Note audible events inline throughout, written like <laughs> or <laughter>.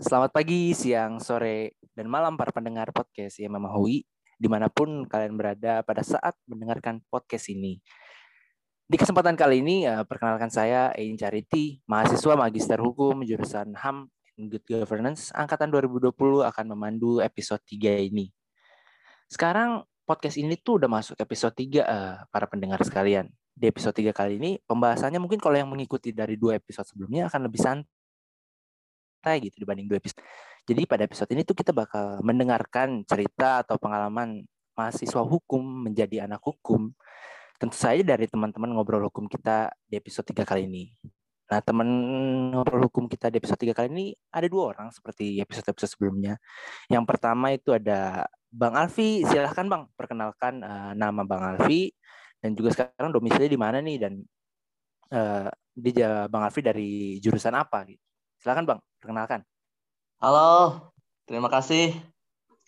Selamat pagi, siang, sore, dan malam para pendengar podcast ya Mama Hui, di mana pun kalian berada pada saat mendengarkan podcast ini. Di kesempatan kali ini, uh, perkenalkan saya Ein Charity, mahasiswa Magister Hukum jurusan HAM and Good Governance, angkatan 2020 akan memandu episode 3 ini. Sekarang podcast ini tuh udah masuk episode 3 uh, para pendengar sekalian. Di episode 3 kali ini, pembahasannya mungkin kalau yang mengikuti dari dua episode sebelumnya akan lebih santai santai gitu dibanding dua episode. Jadi pada episode ini tuh kita bakal mendengarkan cerita atau pengalaman mahasiswa hukum menjadi anak hukum. Tentu saja dari teman-teman ngobrol hukum kita di episode 3 kali ini. Nah, teman ngobrol hukum kita di episode 3 kali ini ada dua orang seperti episode-episode sebelumnya. Yang pertama itu ada Bang Alfi. Silahkan Bang, perkenalkan uh, nama Bang Alfi dan juga sekarang domisili di mana nih dan uh, di Bang Alfi dari jurusan apa gitu. Silakan Bang, perkenalkan. Halo, terima kasih.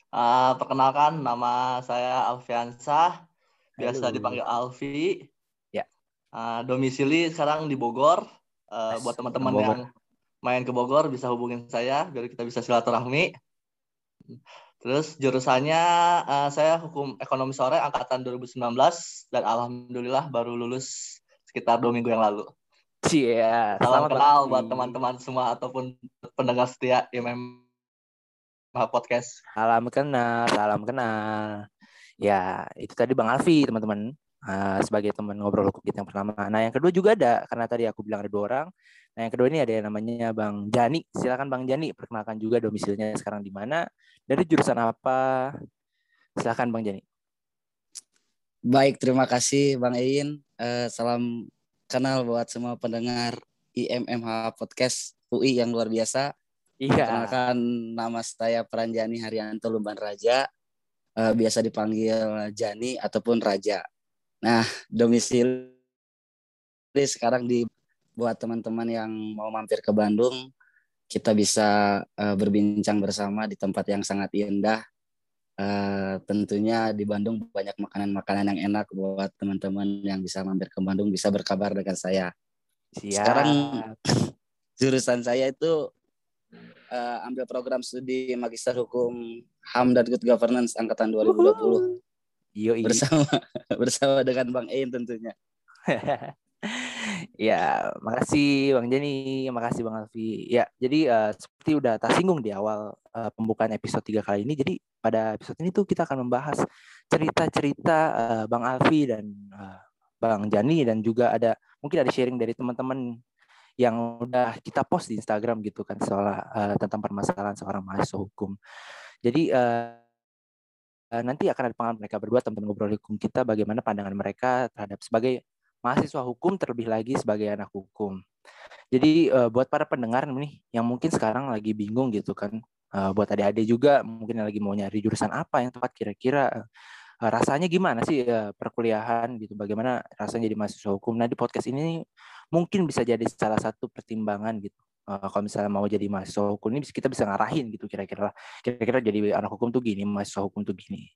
Uh, perkenalkan, nama saya Alfiansa, biasa Halo. dipanggil Alfi. Ya. Uh, domisili sekarang di Bogor. Uh, buat teman-teman yang main ke Bogor bisa hubungin saya biar kita bisa silaturahmi. Terus jurusannya uh, saya hukum ekonomi sore angkatan 2019 dan alhamdulillah baru lulus sekitar dua minggu yang lalu. Iya. Salam kenal buat teman-teman semua ataupun pendengar setia IMM Podcast. Salam kenal, salam kenal. Ya, itu tadi Bang Alfi, teman-teman. Uh, sebagai teman ngobrol hukum kita yang pertama. Nah, yang kedua juga ada, karena tadi aku bilang ada dua orang. Nah, yang kedua ini ada yang namanya Bang Jani. Silakan Bang Jani, perkenalkan juga domisilinya sekarang di mana, dari jurusan apa. Silakan Bang Jani. Baik, terima kasih Bang Ein. Uh, salam kenal buat semua pendengar IMMH Podcast UI yang luar biasa. Iya. Kenalkan nama saya Pranjani Haryanto Lumban Raja. Uh, biasa dipanggil Jani ataupun Raja. Nah, domisili sekarang di buat teman-teman yang mau mampir ke Bandung, kita bisa uh, berbincang bersama di tempat yang sangat indah Uh, tentunya di Bandung banyak makanan-makanan yang enak buat teman-teman yang bisa mampir ke Bandung bisa berkabar dengan saya. Siap. Sekarang <laughs> jurusan saya itu uh, ambil program studi Magister Hukum HAM dan Good Governance angkatan 2020. Yo, bersama <laughs> bersama dengan Bang Ein tentunya. <laughs> ya, makasih Bang Jani, makasih Bang Alfi. Ya, jadi uh, seperti udah tak singgung di awal uh, pembukaan episode 3 kali ini, jadi pada episode ini tuh kita akan membahas cerita-cerita uh, Bang Alfi dan uh, Bang Jani dan juga ada mungkin ada sharing dari teman-teman yang udah kita post di Instagram gitu kan soal uh, tentang permasalahan seorang mahasiswa hukum. Jadi uh, nanti akan ada pengalaman mereka berdua teman-teman ngobrol hukum kita bagaimana pandangan mereka terhadap sebagai mahasiswa hukum terlebih lagi sebagai anak hukum. Jadi uh, buat para pendengar nih yang mungkin sekarang lagi bingung gitu kan, uh, buat adik-adik juga mungkin yang lagi mau nyari jurusan apa yang tepat kira-kira uh, rasanya gimana sih uh, perkuliahan gitu, bagaimana rasanya jadi mahasiswa hukum. Nah di podcast ini mungkin bisa jadi salah satu pertimbangan gitu. Uh, kalau misalnya mau jadi mahasiswa hukum ini kita bisa ngarahin gitu kira-kira kira-kira jadi anak hukum tuh gini, mahasiswa hukum tuh gini.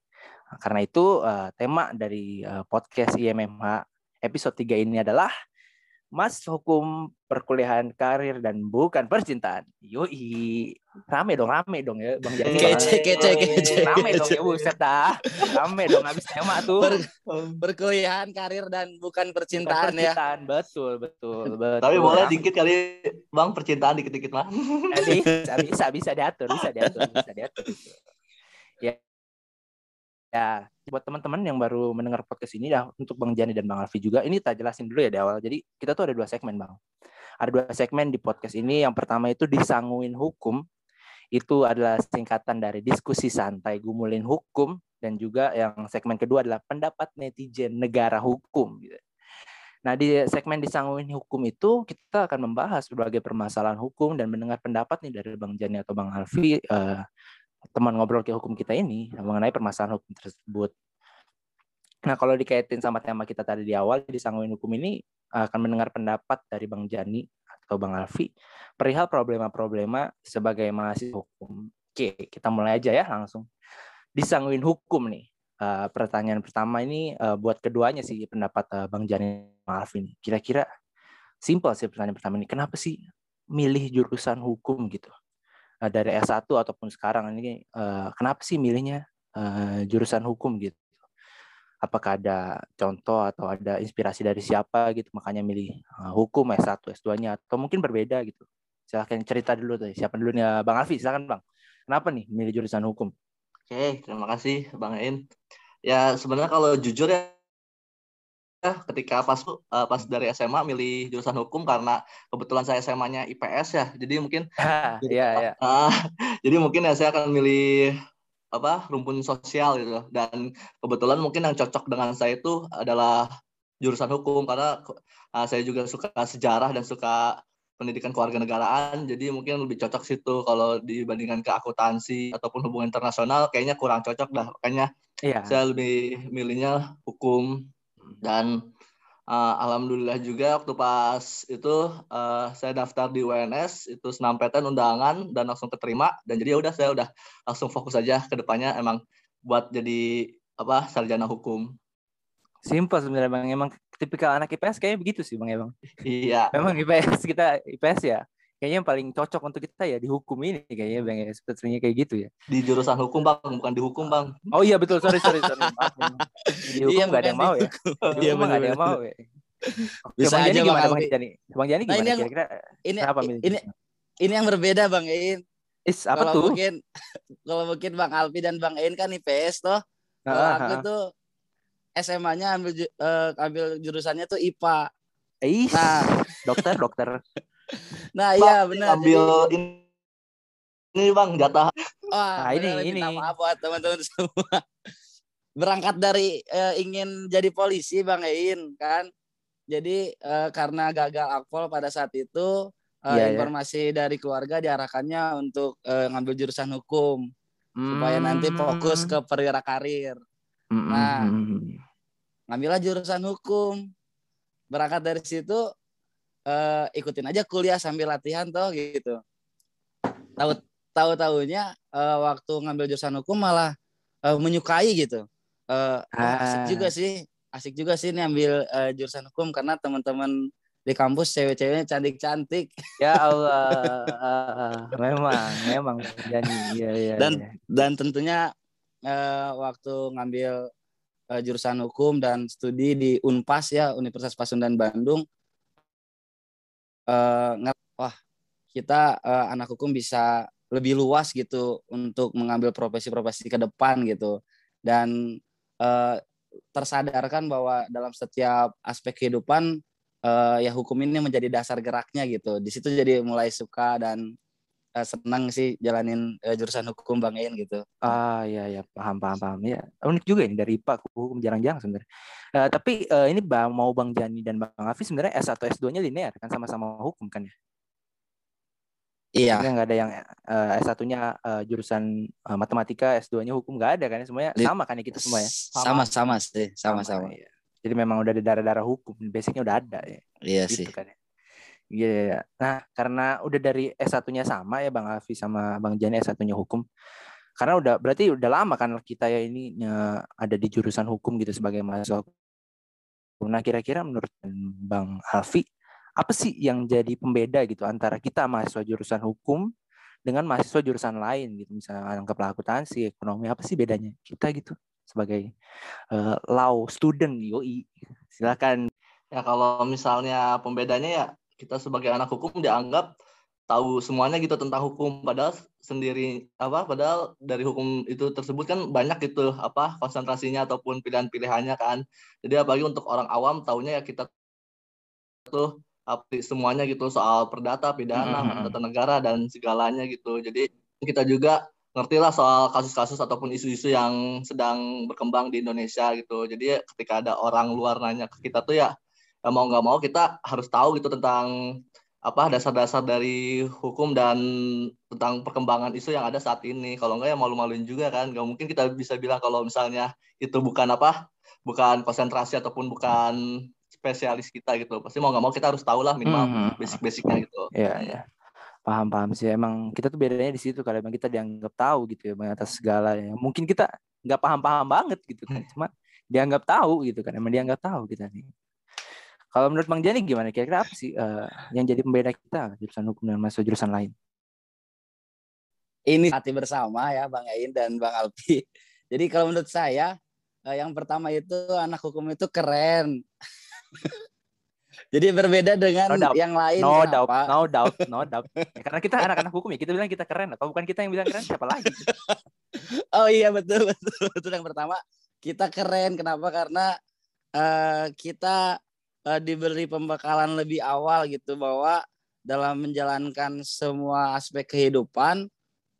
Nah, karena itu uh, tema dari uh, podcast IMMH episode 3 ini adalah Mas Hukum Perkuliahan Karir dan Bukan Percintaan. Yoi. Rame dong, rame dong ya Bang Jani. Kece, kece, kece. Rame dong ya buset dah. Rame dong habis tema tuh. Per, perkuliahan karir dan bukan percintaan, bukan percintaan ya. Betul, betul, betul. Tapi boleh dikit kali Bang percintaan dikit-dikit mah. bisa, bisa, bisa diatur, bisa diatur, bisa diatur. Ya, Ya, buat teman-teman yang baru mendengar podcast ini ya untuk Bang Jani dan Bang Alfi juga, ini tak jelasin dulu ya di awal. Jadi kita tuh ada dua segmen, Bang. Ada dua segmen di podcast ini. Yang pertama itu disanguin hukum. Itu adalah singkatan dari diskusi santai gumulin hukum dan juga yang segmen kedua adalah pendapat netizen negara hukum gitu. Nah, di segmen disanguin hukum itu kita akan membahas berbagai permasalahan hukum dan mendengar pendapat nih dari Bang Jani atau Bang Alfi uh, teman ngobrol ke hukum kita ini mengenai permasalahan hukum tersebut. Nah, kalau dikaitin sama tema kita tadi di awal di Sangguin Hukum ini akan mendengar pendapat dari Bang Jani atau Bang Alfi perihal problema-problema sebagai mahasiswa hukum. Oke, kita mulai aja ya langsung. Disangguin hukum nih. Uh, pertanyaan pertama ini uh, buat keduanya sih pendapat uh, Bang Jani Bang Alfi. Kira-kira simpel sih pertanyaan pertama ini. Kenapa sih milih jurusan hukum gitu? Uh, dari S1 ataupun sekarang ini uh, kenapa sih milihnya uh, jurusan hukum gitu? Apakah ada contoh atau ada inspirasi dari siapa gitu makanya milih hukum S1, S2-nya atau mungkin berbeda gitu? Silahkan cerita dulu tuh. Siapa dulu nih Bang Alfi? Silakan Bang. Kenapa nih milih jurusan hukum? Oke, terima kasih Bang In. Ya sebenarnya kalau jujur ya ketika pas uh, pas dari SMA milih jurusan hukum karena kebetulan saya SMA-nya IPS ya. Jadi mungkin <laughs> Iya, iya. Uh, <laughs> jadi mungkin ya saya akan milih apa rumpun sosial gitu dan kebetulan mungkin yang cocok dengan saya itu adalah jurusan hukum karena uh, saya juga suka sejarah dan suka pendidikan kewarganegaraan jadi mungkin lebih cocok situ kalau dibandingkan ke akuntansi ataupun hubungan internasional kayaknya kurang cocok dah makanya iya. saya lebih milihnya hukum dan uh, alhamdulillah juga waktu pas itu uh, saya daftar di UNS itu senampeten undangan dan langsung keterima dan jadi ya udah saya udah langsung fokus aja ke depannya emang buat jadi apa sarjana hukum Simpel sebenarnya bang. Emang tipikal anak IPS kayaknya begitu sih bang emang. Iya. Memang IPS kita IPS ya. Kayaknya yang paling cocok untuk kita ya di hukum ini kayaknya bang ya sepertinya kayak gitu ya. Di jurusan hukum bang, bukan di hukum bang. Oh iya betul sorry sorry sorry. <laughs> di hukum iya, nggak ada yang mau ya. Di <laughs> iya, hukum nggak ada yang mau ya. Bisa bang aja gimana, bang Jani? Bang Jani gimana? Nah, ini yang, kira-kira ini, kenapa milih ini, ini yang berbeda bang In. Is apa kalau tuh? Mungkin kalau mungkin Bang Alpi dan Bang In kan IPS toh. Kalau aku tuh SMA-nya ambil uh, ambil jurusannya tuh IPA. Eh, nah, dokter, dokter. Nah, iya benar. Ambil Jadi, ini Bang jatah. Wah, nah, ini ini. Maaf buat teman-teman <laughs> semua. Berangkat dari uh, ingin jadi polisi Bang Ein kan. Jadi uh, karena gagal akpol pada saat itu uh, yeah, informasi yeah. dari keluarga diarahkannya untuk uh, ngambil jurusan hukum hmm. supaya nanti fokus hmm. ke perwira karir. Mm-hmm. Nah, ngambillah jurusan hukum. Berangkat dari situ uh, ikutin aja kuliah sambil latihan toh gitu. Tahu tahu tahunya uh, waktu ngambil jurusan hukum malah uh, menyukai gitu. Uh, ah. Asik juga sih, asik juga sih ini ambil uh, jurusan hukum karena teman-teman di kampus cewek-ceweknya cantik-cantik. Ya <laughs> Allah, memang, memang jadi ya, ya, dan ya. dan tentunya uh, waktu ngambil uh, jurusan hukum dan studi di Unpas ya Universitas Pasundan Bandung uh, wah kita uh, anak hukum bisa lebih luas gitu untuk mengambil profesi-profesi ke depan gitu. Dan uh, tersadarkan bahwa dalam setiap aspek kehidupan uh, ya hukum ini menjadi dasar geraknya gitu. Di situ jadi mulai suka dan uh, senang sih jalanin uh, jurusan hukum Bang Ein gitu. Ah iya ya paham paham paham ya unik juga ini dari IPA ke hukum jarang-jarang sebenarnya. Uh, tapi uh, ini bang mau Bang Jani dan Bang Hafiz sebenarnya S atau S2-nya linear kan sama-sama hukum kan ya? Iya. Nggak ada yang uh, S1-nya uh, jurusan uh, matematika, S2-nya hukum nggak ada kan ya? semuanya sama kan ya kita semua ya? Sama sama, sih, sama-sama. Ya. Jadi memang udah ada darah-darah hukum, basicnya udah ada ya. Iya gitu sih. Kan, ya. Iya, yeah. nah karena udah dari S1-nya sama ya Bang Alfi sama Bang Jani S1-nya hukum. Karena udah berarti udah lama kan kita ya ini ada di jurusan hukum gitu sebagai mahasiswa. Nah, kira-kira menurut Bang Alfi apa sih yang jadi pembeda gitu antara kita mahasiswa jurusan hukum dengan mahasiswa jurusan lain gitu misalnya anggap akuntansi, ekonomi apa sih bedanya kita gitu sebagai uh, law student yoi silakan ya kalau misalnya pembedanya ya kita sebagai anak hukum dianggap tahu semuanya gitu tentang hukum. Padahal sendiri apa padahal dari hukum itu tersebut kan banyak gitu apa konsentrasinya ataupun pilihan-pilihannya kan. Jadi apalagi untuk orang awam tahunya ya kita tuh apa semuanya gitu soal perdata pidana mm -hmm. tata negara dan segalanya gitu. Jadi kita juga ngerti lah soal kasus-kasus ataupun isu-isu yang sedang berkembang di Indonesia gitu. Jadi ketika ada orang luar nanya ke kita tuh ya mau nggak mau kita harus tahu gitu tentang apa dasar-dasar dari hukum dan tentang perkembangan isu yang ada saat ini. Kalau enggak ya malu-maluin juga kan. Gak mungkin kita bisa bilang kalau misalnya itu bukan apa, bukan konsentrasi ataupun bukan spesialis kita gitu. Pasti mau nggak mau kita harus tahu lah minimal hmm. hmm, hmm. basic-basicnya gitu. Iya, iya. Paham, paham sih. Emang kita tuh bedanya di situ kalau emang kita dianggap tahu gitu ya atas segala ya. Mungkin kita nggak paham-paham banget gitu kan. Cuma dianggap tahu gitu kan. Emang dianggap tahu kita nih. Kalau menurut Bang Jani gimana? Kira-kira apa sih uh, yang jadi pembeda kita jurusan hukum dan masuk jurusan lain? ini hati bersama ya Bang Ain dan Bang Alpi. <laughs> Jadi kalau menurut saya eh, yang pertama itu anak hukum itu keren. <laughs> Jadi berbeda dengan No doubt. yang lain. No Kenapa? doubt, no doubt, <laughs> no doubt. Ya, karena kita anak-anak hukum ya, kita bilang kita keren. Atau bukan kita yang bilang keren, siapa lagi? Oh iya betul betul betul yang pertama kita keren. Kenapa? Karena eh, kita eh, diberi pembekalan lebih awal gitu bahwa dalam menjalankan semua aspek kehidupan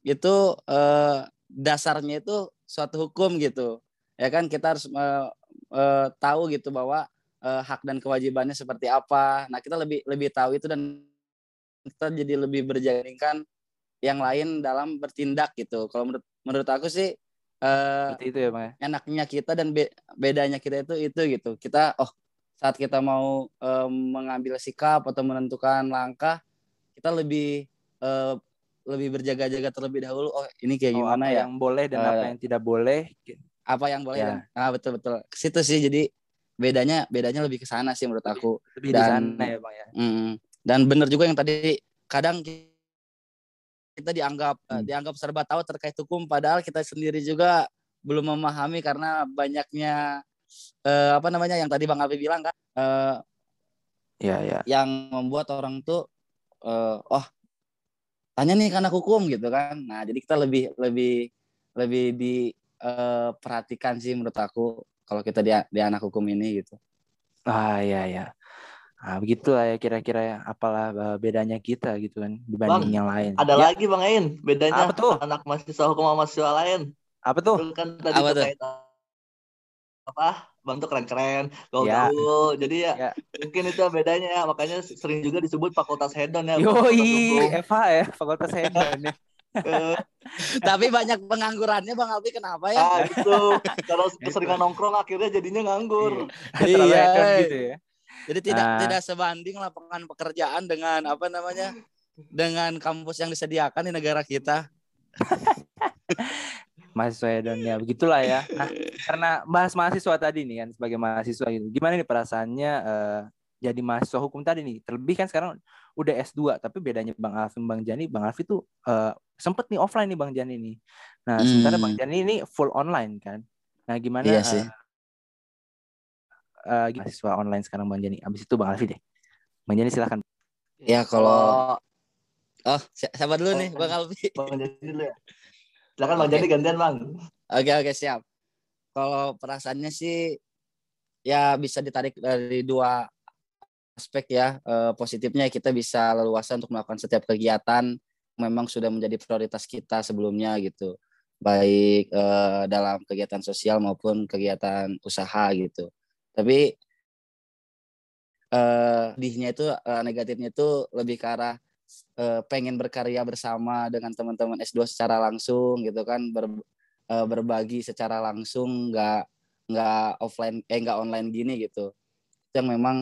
itu eh, dasarnya itu suatu hukum gitu. Ya kan kita harus eh, eh, tahu gitu bahwa eh, hak dan kewajibannya seperti apa. Nah, kita lebih lebih tahu itu dan kita jadi lebih berjandingkan yang lain dalam bertindak gitu. Kalau menurut menurut aku sih eh, itu ya, Bang. ya? enaknya kita dan be- bedanya kita itu itu gitu. Kita oh saat kita mau mengambil sikap atau menentukan langkah, kita lebih eh, lebih berjaga-jaga terlebih dahulu. Oh ini kayak Oh, gimana apa ya? yang boleh dan apa Eh, yang tidak boleh. Apa yang boleh Ya. dan ah betul betul. Ke situ sih jadi bedanya bedanya lebih ke sana sih menurut aku. Lebih di Dan- sana ya, Bang ya. Mm. Dan benar juga yang tadi kadang kita dianggap eh, Hmm. dianggap serba tahu terkait hukum padahal kita sendiri juga belum memahami karena banyaknya eh, apa namanya yang tadi Bang Alfi bilang kan eh, Iya, iya. yang membuat orang tuh eh, oh tanya nih karena hukum gitu kan. Nah, jadi kita lebih lebih lebih diperhatikan sih menurut aku kalau kita di, di anak hukum ini gitu. Ah, iya, iya. Nah, begitulah ya kira-kira ya apalah eh, bedanya kita gitu kan dibanding Bang, yang lain. Ada Ya, lagi Bang Ain, bedanya Apa tuh? anak mahasiswa hukum sama mahasiswa lain. Apa tuh? Kan tadi Apa tuh? Apa? Bang tuh keren-keren, Ya. gaul-gaul. Jadi ya, Ya. mungkin itu bedanya ya. Makanya sering juga disebut fakultas hedon ya. Yoi. Eva ya, Fakultas Hedon ya. Eh, Tapi banyak penganggurannya Bang Alfi kenapa ya? ah gitu. Kalau keseringan nongkrong akhirnya jadinya nganggur. Iya. hedon gitu ya. Jadi tidak Ah. tidak sebanding lapangan pekerjaan dengan apa namanya? dengan kampus yang disediakan di negara kita. <laughs> mahasiswa hedon ya begitulah ya nah karena bahas mahasiswa tadi nih kan sebagai mahasiswa gitu gimana nih perasaannya eh, jadi mahasiswa hukum tadi nih terlebih kan sekarang udah S2 tapi bedanya Bang Alfi Bang Jani Bang Alfi tuh eh, sempet nih offline nih Bang Jani nih nah sementara Hmm. Bang Jani ini full online kan nah gimana Iya eh, sih. eh, gimana mahasiswa online sekarang Bang Jani abis itu Bang Alfi deh Bang Jani silahkan Ya kalau oh si- siapa dulu nih Oh. Bang Alfi? Bang Jadi dulu ya. Silakan Bang Oke. Jadi gantian Bang. Oke oke siap. Kalau perasaannya sih ya bisa ditarik dari dua aspek ya. Eh, positifnya kita bisa leluasa untuk melakukan setiap kegiatan memang sudah menjadi prioritas kita sebelumnya gitu. Baik eh, dalam kegiatan sosial maupun kegiatan usaha gitu. Tapi eh dihnya itu eh, negatifnya itu lebih ke arah eh, pengen berkarya bersama dengan teman-teman S2 secara langsung gitu kan ber- eh, berbagi secara langsung nggak nggak offline eh nggak online gini gitu. Itu yang memang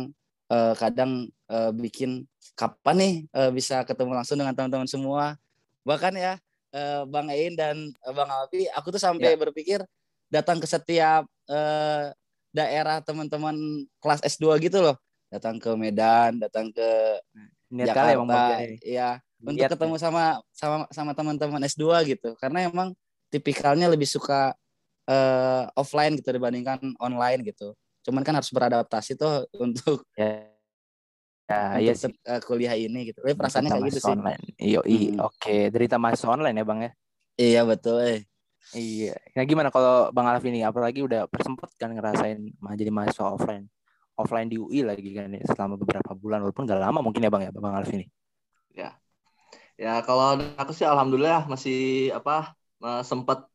eh, kadang eh, bikin kapan nih eh, bisa ketemu langsung dengan teman-teman semua. Bahkan ya eh, Bang Ein dan Bang Alfi aku tuh sampai berpikir datang ke setiap eh, daerah teman-teman kelas S2 gitu loh. Datang ke Medan datang ke niat kali ya Bang Bang Jakarta Jani ya untuk Niat ketemu sama sama sama teman-teman S2 gitu karena emang tipikalnya lebih suka eh, offline gitu dibandingkan online gitu cuman kan harus beradaptasi tuh <laughs> untuk ya ya iya untuk sih eh, kuliah ini gitu Tapi perasaannya kayak gitu mahasiswa sih online. Hmm. oke. Derita mahasiswa online ya bang ya. iya betul eh Iya. Nah gimana kalau bang Alfi nih? Apalagi udah persempet kan ngerasain jadi mahasiswa offline, offline di UI lagi kan ya, selama beberapa bulan walaupun gak lama mungkin ya bang ya bang Alfi nih. Ya. Kalau aku sih alhamdulillah masih apa sempat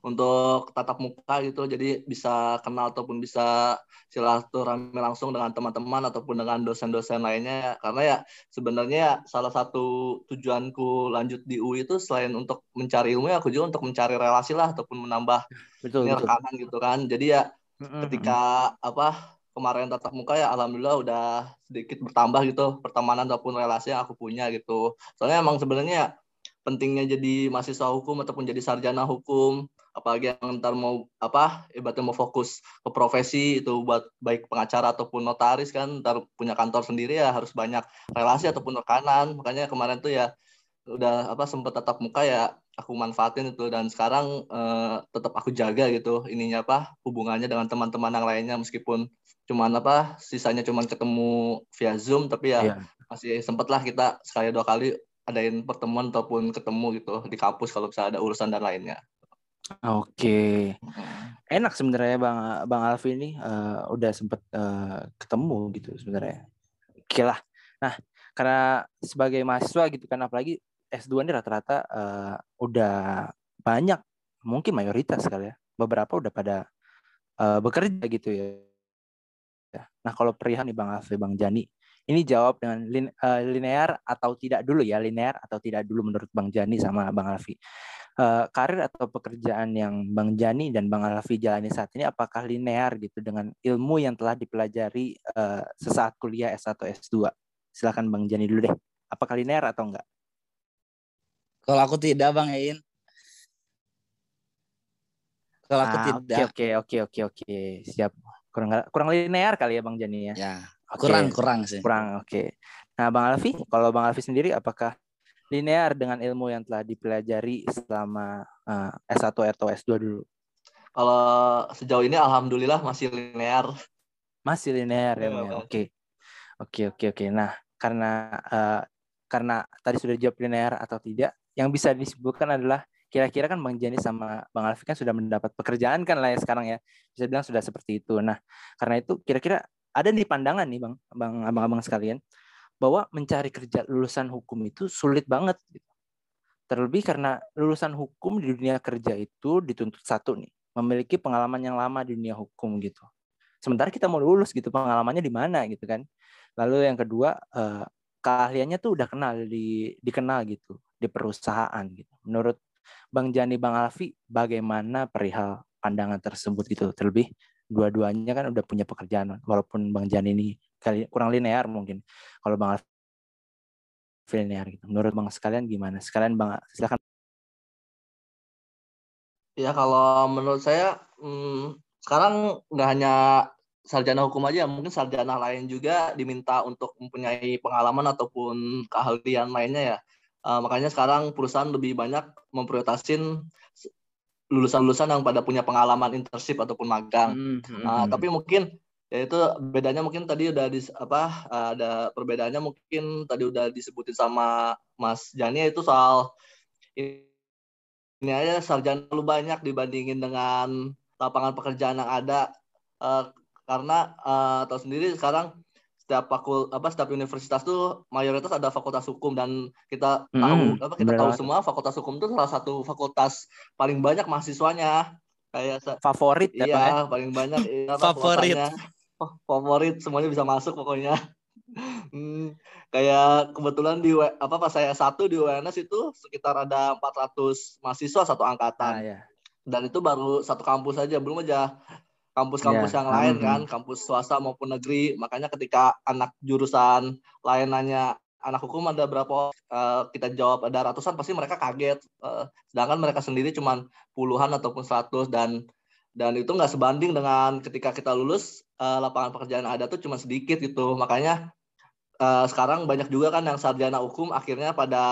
untuk tatap muka gitu jadi bisa kenal ataupun bisa silaturahmi langsung dengan teman-teman ataupun dengan dosen-dosen lainnya. Karena ya sebenarnya ya salah satu tujuanku lanjut di UI itu selain untuk mencari ilmu ya aku juga untuk mencari relasi lah ataupun menambah Betul ini rekanan gitu kan. Jadi ya ketika apa kemarin tatap muka ya alhamdulillah udah sedikit bertambah gitu pertemanan ataupun relasi yang aku punya gitu. Soalnya emang sebenarnya pentingnya jadi mahasiswa hukum ataupun jadi sarjana hukum apalagi yang ntar mau apa ibaratnya mau fokus ke profesi itu buat baik pengacara ataupun notaris kan ntar punya kantor sendiri ya harus banyak relasi ataupun rekanan. Makanya kemarin tuh ya udah apa sempat tatap muka ya aku manfaatin itu. Dan sekarang uh, tetap aku jaga gitu ininya apa hubungannya dengan teman-teman yang lainnya meskipun cuman apa sisanya cuman ketemu via zoom tapi ya yeah. masih sempet lah kita sekali dua kali adain pertemuan ataupun ketemu gitu di kampus kalau misalnya ada urusan dan lainnya. Oke, enak sebenarnya bang bang Alfi ini uh, udah sempet uh, ketemu gitu sebenarnya. Oke lah. Nah karena sebagai mahasiswa gitu kan apalagi S2 ini rata-rata uh, udah banyak mungkin mayoritas kali ya beberapa udah pada uh, bekerja gitu ya. Nah kalau perihal nih bang Alfi bang Jani ini jawab dengan lin, uh, linear atau tidak dulu ya linear atau tidak dulu menurut bang Jani sama bang Alfi uh, karir atau pekerjaan yang Bang Jani dan Bang Alfi jalani saat ini apakah linear gitu dengan ilmu yang telah dipelajari uh, sesaat kuliah S1 S2? Silakan Bang Jani dulu deh. Apakah linear atau enggak? Kalau aku tidak Bang Ein. Kalau aku ah, tidak. Oke oke oke oke siap. Kurang kurang linear kali ya Bang Jani ya. Ya. Okay. Kurang kurang sih. Kurang oke. Okay. Nah Bang Alfi, kalau Bang Alfi sendiri apakah linear dengan ilmu yang telah dipelajari selama uh, S1 atau S2 dulu? Kalau sejauh ini alhamdulillah masih linear. Masih linear ya, ya. Oke. Oke, oke, oke. Nah, karena uh, karena tadi sudah jawab linear atau tidak, yang bisa disebutkan adalah kira-kira kan Bang Jani sama Bang Alfi kan sudah mendapat pekerjaan kan lah ya sekarang ya. Bisa bilang sudah seperti itu. Nah, karena itu kira-kira ada nih pandangan nih Bang, Bang abang-abang sekalian bahwa mencari kerja lulusan hukum itu sulit banget. Gitu. Terlebih karena lulusan hukum di dunia kerja itu dituntut satu nih, memiliki pengalaman yang lama di dunia hukum gitu. Sementara kita mau lulus gitu, pengalamannya di mana gitu kan. Lalu yang kedua, eh, keahliannya tuh udah kenal di dikenal gitu di perusahaan gitu. Menurut Bang Jani Bang Alfi, bagaimana perihal pandangan tersebut gitu? Terlebih dua-duanya kan udah punya pekerjaan walaupun Bang Jani ini kali kurang linear mungkin. Kalau Bang Alfi linear gitu. Menurut Bang sekalian gimana? Sekalian Bang silakan. Ya kalau menurut saya hmm, sekarang nggak hanya sarjana hukum aja, mungkin sarjana lain juga diminta untuk mempunyai pengalaman ataupun keahlian lainnya ya. Uh, makanya sekarang perusahaan lebih banyak memprioritasin lulusan-lulusan yang pada punya pengalaman internship ataupun magang. Mm -hmm. uh, tapi mungkin ya itu bedanya mungkin tadi udah di apa ada perbedaannya mungkin tadi udah disebutin sama Mas Jani itu soal ini aja sarjana lu banyak dibandingin dengan lapangan pekerjaan yang ada uh, karena uh, tahu sendiri sekarang setiap fakul apa setiap universitas tuh mayoritas ada fakultas hukum dan kita hmm, tahu apa kita tahu semua fakultas hukum itu salah satu fakultas paling banyak mahasiswanya. Kayak favorit ya, iya ya, paling banyak iya, favorit. favorit semuanya bisa masuk pokoknya. <laughs> Hmm, kayak kebetulan di apa pas saya satu di UNS itu sekitar ada 400 mahasiswa satu angkatan. Ah, ya. dan itu baru satu kampus saja belum aja kampus-kampus ya. yang lain hmm. kan kampus swasta maupun negeri makanya ketika anak jurusan lain nanya anak hukum ada berapa uh, kita jawab ada ratusan pasti mereka kaget uh, sedangkan mereka sendiri cuma puluhan ataupun seratus dan dan itu nggak sebanding dengan ketika kita lulus uh, lapangan pekerjaan ada tuh cuma sedikit gitu makanya uh, sekarang banyak juga kan yang sarjana hukum akhirnya pada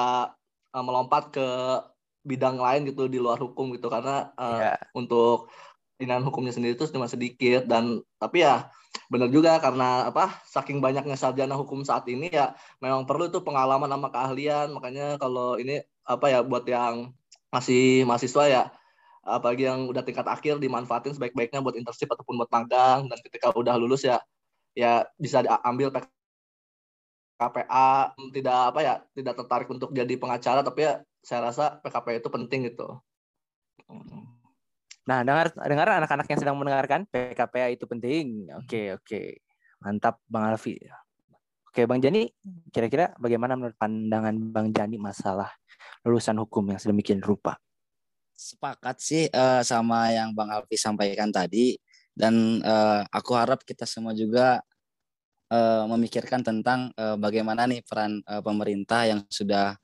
uh, melompat ke bidang lain gitu di luar hukum gitu karena uh, yeah. untuk dengan hukumnya sendiri itu cuma sedikit dan tapi ya benar juga karena apa saking banyaknya sarjana hukum saat ini ya memang perlu itu pengalaman sama keahlian makanya kalau ini apa ya buat yang masih mahasiswa ya apalagi yang udah tingkat akhir dimanfaatin sebaik-baiknya buat internship ataupun buat magang dan ketika udah lulus ya ya bisa diambil PKPA tidak apa ya tidak tertarik untuk jadi pengacara tapi ya saya rasa PKPA itu penting gitu. Nah, dengar dengar anak-anak yang sedang mendengarkan PKPA itu penting. Oke, oke. Mantap Bang Alfi. Oke, Bang Jani, kira-kira bagaimana menurut pandangan Bang Jani masalah lulusan hukum yang sedemikian rupa? sepakat sih uh, sama yang Bang Alfi sampaikan tadi dan uh, aku harap kita semua juga uh, memikirkan tentang uh, bagaimana nih peran uh, pemerintah yang sudah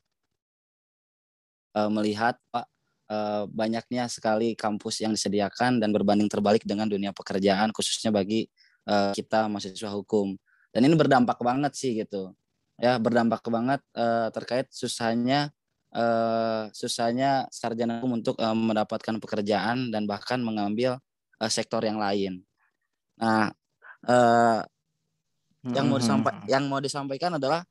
uh, melihat Pak uh, banyaknya sekali kampus yang disediakan dan berbanding terbalik dengan dunia pekerjaan khususnya bagi uh, kita mahasiswa hukum. Dan ini berdampak banget sih gitu. Ya berdampak banget uh, terkait susahnya uh, susahnya sarjana hukum untuk uh, mendapatkan pekerjaan dan bahkan mengambil uh, sektor yang lain. Nah, uh, yang mau disampaikan yang mau disampaikan adalah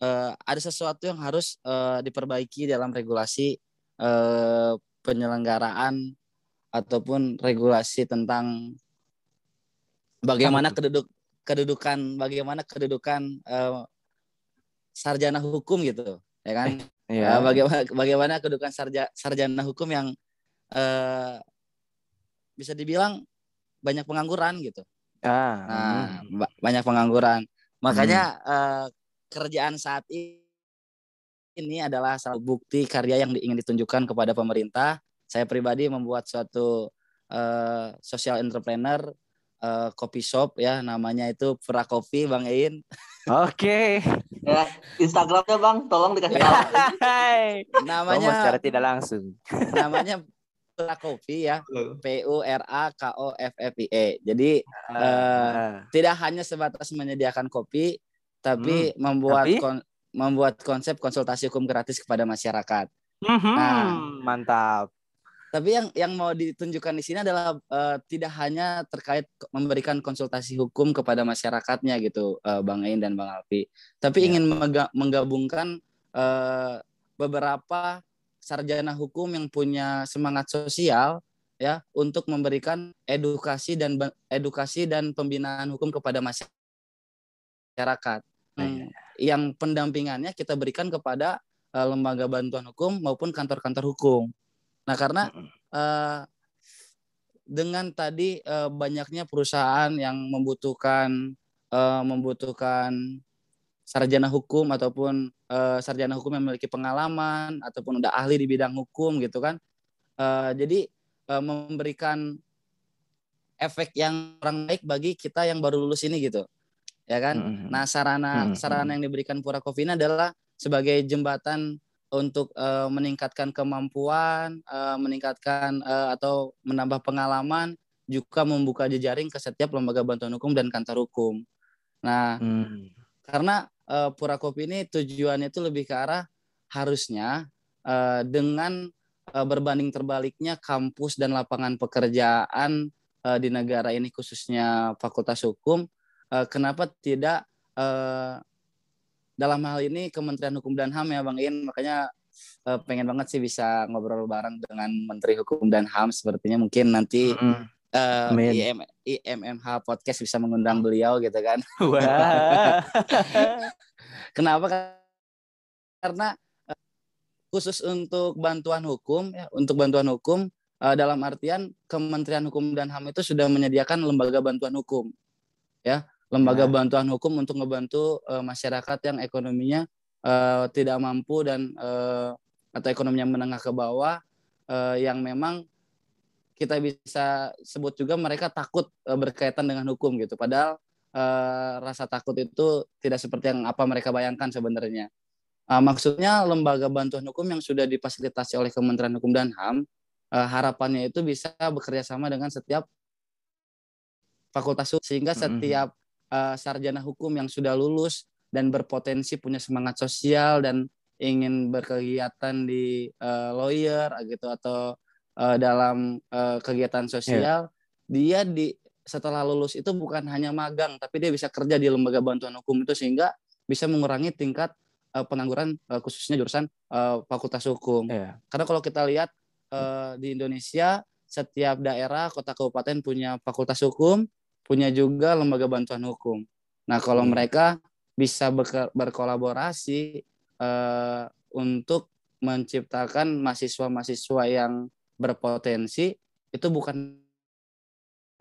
uh, ada sesuatu yang harus uh, diperbaiki dalam regulasi uh, penyelenggaraan ataupun regulasi tentang bagaimana keduduk kedudukan bagaimana kedudukan uh, sarjana hukum gitu ya kan ya. uh, bagaimana bagaimana kedudukan sarja, sarjana hukum yang uh, bisa dibilang banyak pengangguran gitu ah, nah hmm. banyak pengangguran makanya hmm. uh, kerjaan saat ini ini adalah salah bukti karya yang ingin ditunjukkan kepada pemerintah. Saya pribadi membuat suatu uh, social entrepreneur uh, coffee shop ya namanya itu Pura Coffee Bang Ein. Oke. Okay. <laughs> ya, Instagramnya Bang, tolong dikasih tahu. namanya oh, secara tidak langsung. namanya Pura Coffee ya. P U R A K O F F I E. Jadi uh, uh, tidak hanya sebatas menyediakan kopi tapi hmm, membuat tapi? Kon membuat konsep konsultasi hukum gratis kepada masyarakat. Mm-hmm, nah, mantap. Tapi yang yang mau ditunjukkan di sini adalah uh, tidak hanya terkait memberikan konsultasi hukum kepada masyarakatnya gitu, uh, Bang Ain dan Bang Alfi, tapi yeah. ingin menggabungkan uh, beberapa sarjana hukum yang punya semangat sosial ya untuk memberikan edukasi dan edukasi dan pembinaan hukum kepada masyarakat. Hmm yang pendampingannya kita berikan kepada uh, lembaga bantuan hukum maupun kantor-kantor hukum. Nah, karena uh, dengan tadi uh, banyaknya perusahaan yang membutuhkan uh, membutuhkan sarjana hukum ataupun uh, sarjana hukum yang memiliki pengalaman ataupun udah ahli di bidang hukum gitu kan. Uh, jadi uh, memberikan efek yang kurang baik bagi kita yang baru lulus ini gitu ya kan. Mm-hmm. Nah, sarana mm-hmm. sarana yang diberikan Pura Coffee adalah sebagai jembatan untuk uh, meningkatkan kemampuan, uh, meningkatkan uh, atau menambah pengalaman, juga membuka jejaring ke setiap lembaga bantuan hukum dan kantor hukum. Nah, mm. karena uh, Pura Kopi ini tujuannya itu lebih ke arah harusnya uh, dengan uh, berbanding terbaliknya kampus dan lapangan pekerjaan uh, di negara ini khususnya Fakultas Hukum uh, kenapa tidak uh, dalam hal ini Kementerian Hukum dan HAM ya Bang In makanya uh, pengen banget sih bisa ngobrol bareng dengan Menteri Hukum dan HAM sepertinya mungkin nanti mm -hmm. Uh, IM, IMMH podcast bisa mengundang beliau gitu kan. <laughs> Kenapa? Karena khusus untuk bantuan hukum ya, untuk bantuan hukum dalam artian Kementerian Hukum dan HAM itu sudah menyediakan lembaga bantuan hukum. Ya lembaga ya. bantuan hukum untuk membantu uh, masyarakat yang ekonominya uh, tidak mampu dan uh, atau ekonominya menengah ke bawah uh, yang memang kita bisa sebut juga mereka takut uh, berkaitan dengan hukum gitu. Padahal uh, rasa takut itu tidak seperti yang apa mereka bayangkan sebenarnya. Uh, maksudnya lembaga bantuan hukum yang sudah difasilitasi oleh Kementerian Hukum dan HAM uh, harapannya itu bisa bekerja sama dengan setiap fakultas sehingga setiap uh, sarjana hukum yang sudah lulus dan berpotensi punya semangat sosial dan ingin berkegiatan di uh, lawyer gitu atau uh, dalam uh, kegiatan sosial yeah. dia di setelah lulus itu bukan hanya magang tapi dia bisa kerja di lembaga bantuan hukum itu sehingga bisa mengurangi tingkat uh, pengangguran uh, khususnya jurusan uh, fakultas hukum yeah. karena kalau kita lihat uh, di Indonesia setiap daerah kota kabupaten punya fakultas hukum punya juga lembaga bantuan hukum. Nah, kalau hmm. mereka bisa berkolaborasi uh, untuk menciptakan mahasiswa-mahasiswa yang berpotensi itu bukan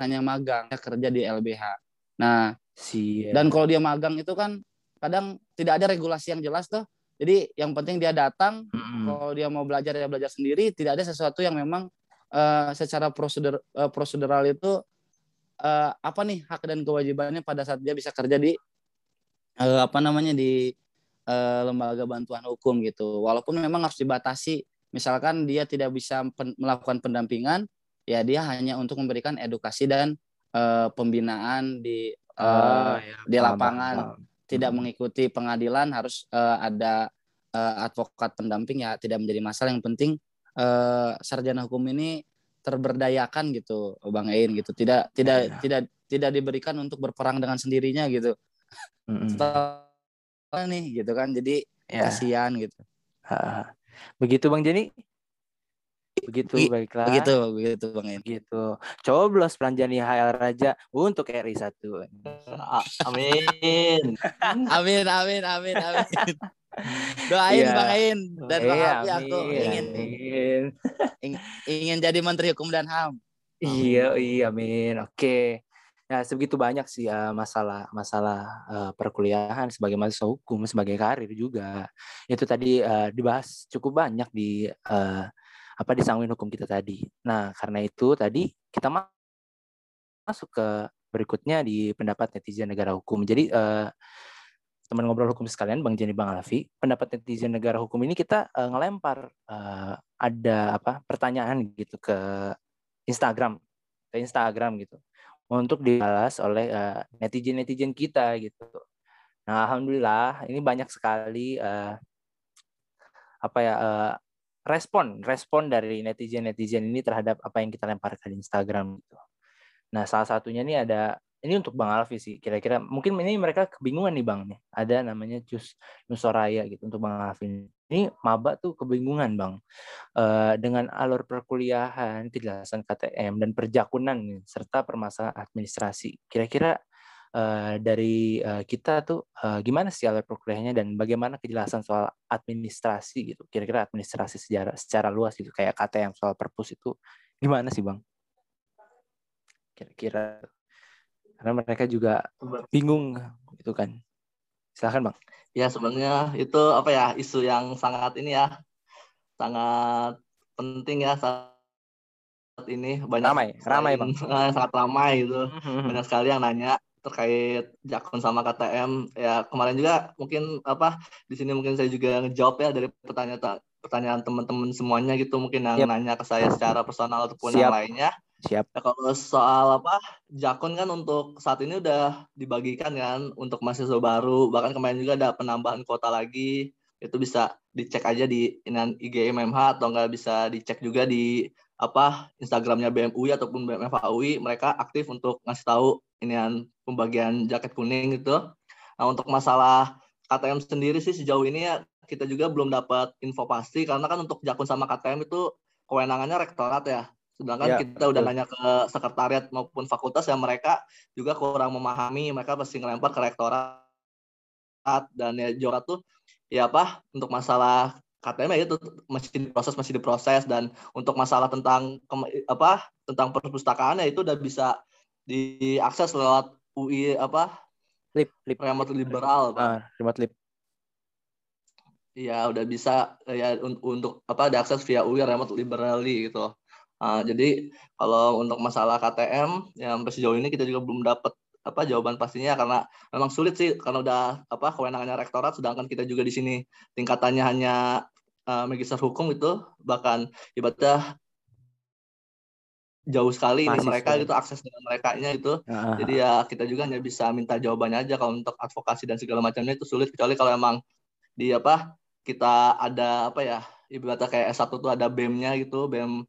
hanya magang, ya kerja di LBH. Nah, si dan kalau dia magang itu kan kadang tidak ada regulasi yang jelas tuh. Jadi yang penting dia datang, hmm kalau dia mau belajar ya belajar sendiri, tidak ada sesuatu yang memang uh, secara prosedur uh, prosedural itu uh, apa nih hak dan kewajibannya pada saat dia bisa kerja di uh, apa namanya di uh, lembaga bantuan hukum gitu. Walaupun memang harus dibatasi, misalkan dia tidak bisa pen melakukan pendampingan, ya dia hanya untuk memberikan edukasi dan uh, pembinaan di uh, oh, ya, di lapangan. Paham, Tidak hmm. mengikuti pengadilan harus uh, ada advokat pendamping ya tidak menjadi masalah yang penting uh, sarjana hukum ini terberdayakan gitu Bang Ein gitu tidak tidak ya. tidak tidak diberikan untuk berperang dengan sendirinya gitu mm -hmm. nih gitu kan jadi ya. kasihan gitu begitu Bang Jenny Begitu baiklah. Begitu, begitu Bang En. Begitu. Coblos Pranjani HL Raja untuk RI 1. <laughs> Amin. amin, amin, amin, amin. <laughs> Doain ya. Bang Ain dan Bang iya, Abi aku ingin, ingin ingin jadi Menteri Hukum dan HAM. Iya, iya, amin. Oke. Ya, sebegitu banyak sih uh, masalah masalah uh, perkuliahan sebagai mahasiswa hukum, sebagai karir juga. Itu tadi uh, dibahas cukup banyak di uh, apa di sangwin hukum kita tadi. Nah, karena itu tadi kita masuk ke berikutnya di pendapat netizen negara hukum. Jadi uh, teman ngobrol hukum sekalian, Bang Jenny Bang Alfi, pendapat netizen negara hukum ini kita uh, ngelempar uh, ada apa pertanyaan gitu ke Instagram, ke Instagram gitu, untuk dibalas oleh netizen netizen netizen kita gitu. Nah, alhamdulillah ini banyak sekali uh, apa ya uh, respon respon dari netizen netizen ini terhadap apa yang kita lemparkan di Instagram gitu. Nah salah satunya ini ada ini untuk Bang Alfi sih kira-kira mungkin ini mereka kebingungan nih Bang nih. Ada namanya Cus Nusoraya gitu untuk Bang Alfi. Ini maba tuh kebingungan Bang. Uh, dengan alur perkuliahan kejelasan KTM dan perjakunan serta permasalahan administrasi. Kira-kira uh, dari uh, kita tuh uh, gimana sih alur perkuliahannya dan bagaimana kejelasan soal administrasi gitu. Kira-kira administrasi secara secara luas gitu kayak kata yang soal perpus itu gimana sih, Bang? Kira-kira karena mereka juga bingung gitu kan. Silahkan Bang. Ya, sebenarnya itu apa ya isu yang sangat ini ya sangat penting ya saat ini banyak ramai ramai bang <laughs> sangat ramai itu banyak sekali yang nanya terkait Jakun sama KTM ya kemarin juga mungkin apa di sini mungkin saya juga ngejawab ya dari pertanyaan pertanyaan teman-teman semuanya gitu mungkin yang yep. nanya ke saya secara personal ataupun Siap. yang lainnya. Siap. Ya, kalau soal apa Jakun kan untuk saat ini udah dibagikan kan untuk mahasiswa baru bahkan kemarin juga ada penambahan kota lagi itu bisa dicek aja di IG MMH atau enggak bisa dicek juga di apa Instagramnya BMUI ataupun BMFAUI mereka aktif untuk ngasih tahu ini pembagian jaket kuning gitu. Nah untuk masalah KTM sendiri sih sejauh ini ya kita juga belum dapat info pasti karena kan untuk Jakun sama KTM itu kewenangannya rektorat ya. Sedangkan ya, kita betul. udah nanya ke sekretariat maupun fakultas yang mereka juga kurang memahami, mereka pasti ngelempar ke rektorat dan ya Jorat tuh ya apa untuk masalah KTM ya itu masih diproses masih diproses dan untuk masalah tentang apa tentang perpustakaan ya itu udah bisa diakses lewat UI apa lip lip. Remote liberal ah, remote lip. Iya udah bisa ya untuk apa diakses via UI remote liberally gitu. Uh, jadi kalau untuk masalah KTM yang sejauh ini kita juga belum dapat apa jawaban pastinya karena memang sulit sih karena udah apa kewenangannya rektorat sedangkan kita juga di sini tingkatannya hanya uh, magister hukum itu bahkan ibadah jauh sekali ini mereka gitu akses dengan mereka nya itu uh. jadi ya kita juga hanya bisa minta jawabannya aja kalau untuk advokasi dan segala macamnya itu sulit kecuali kalau emang di apa kita ada apa ya ibaratnya kayak S1 tuh ada BEM-nya gitu BEM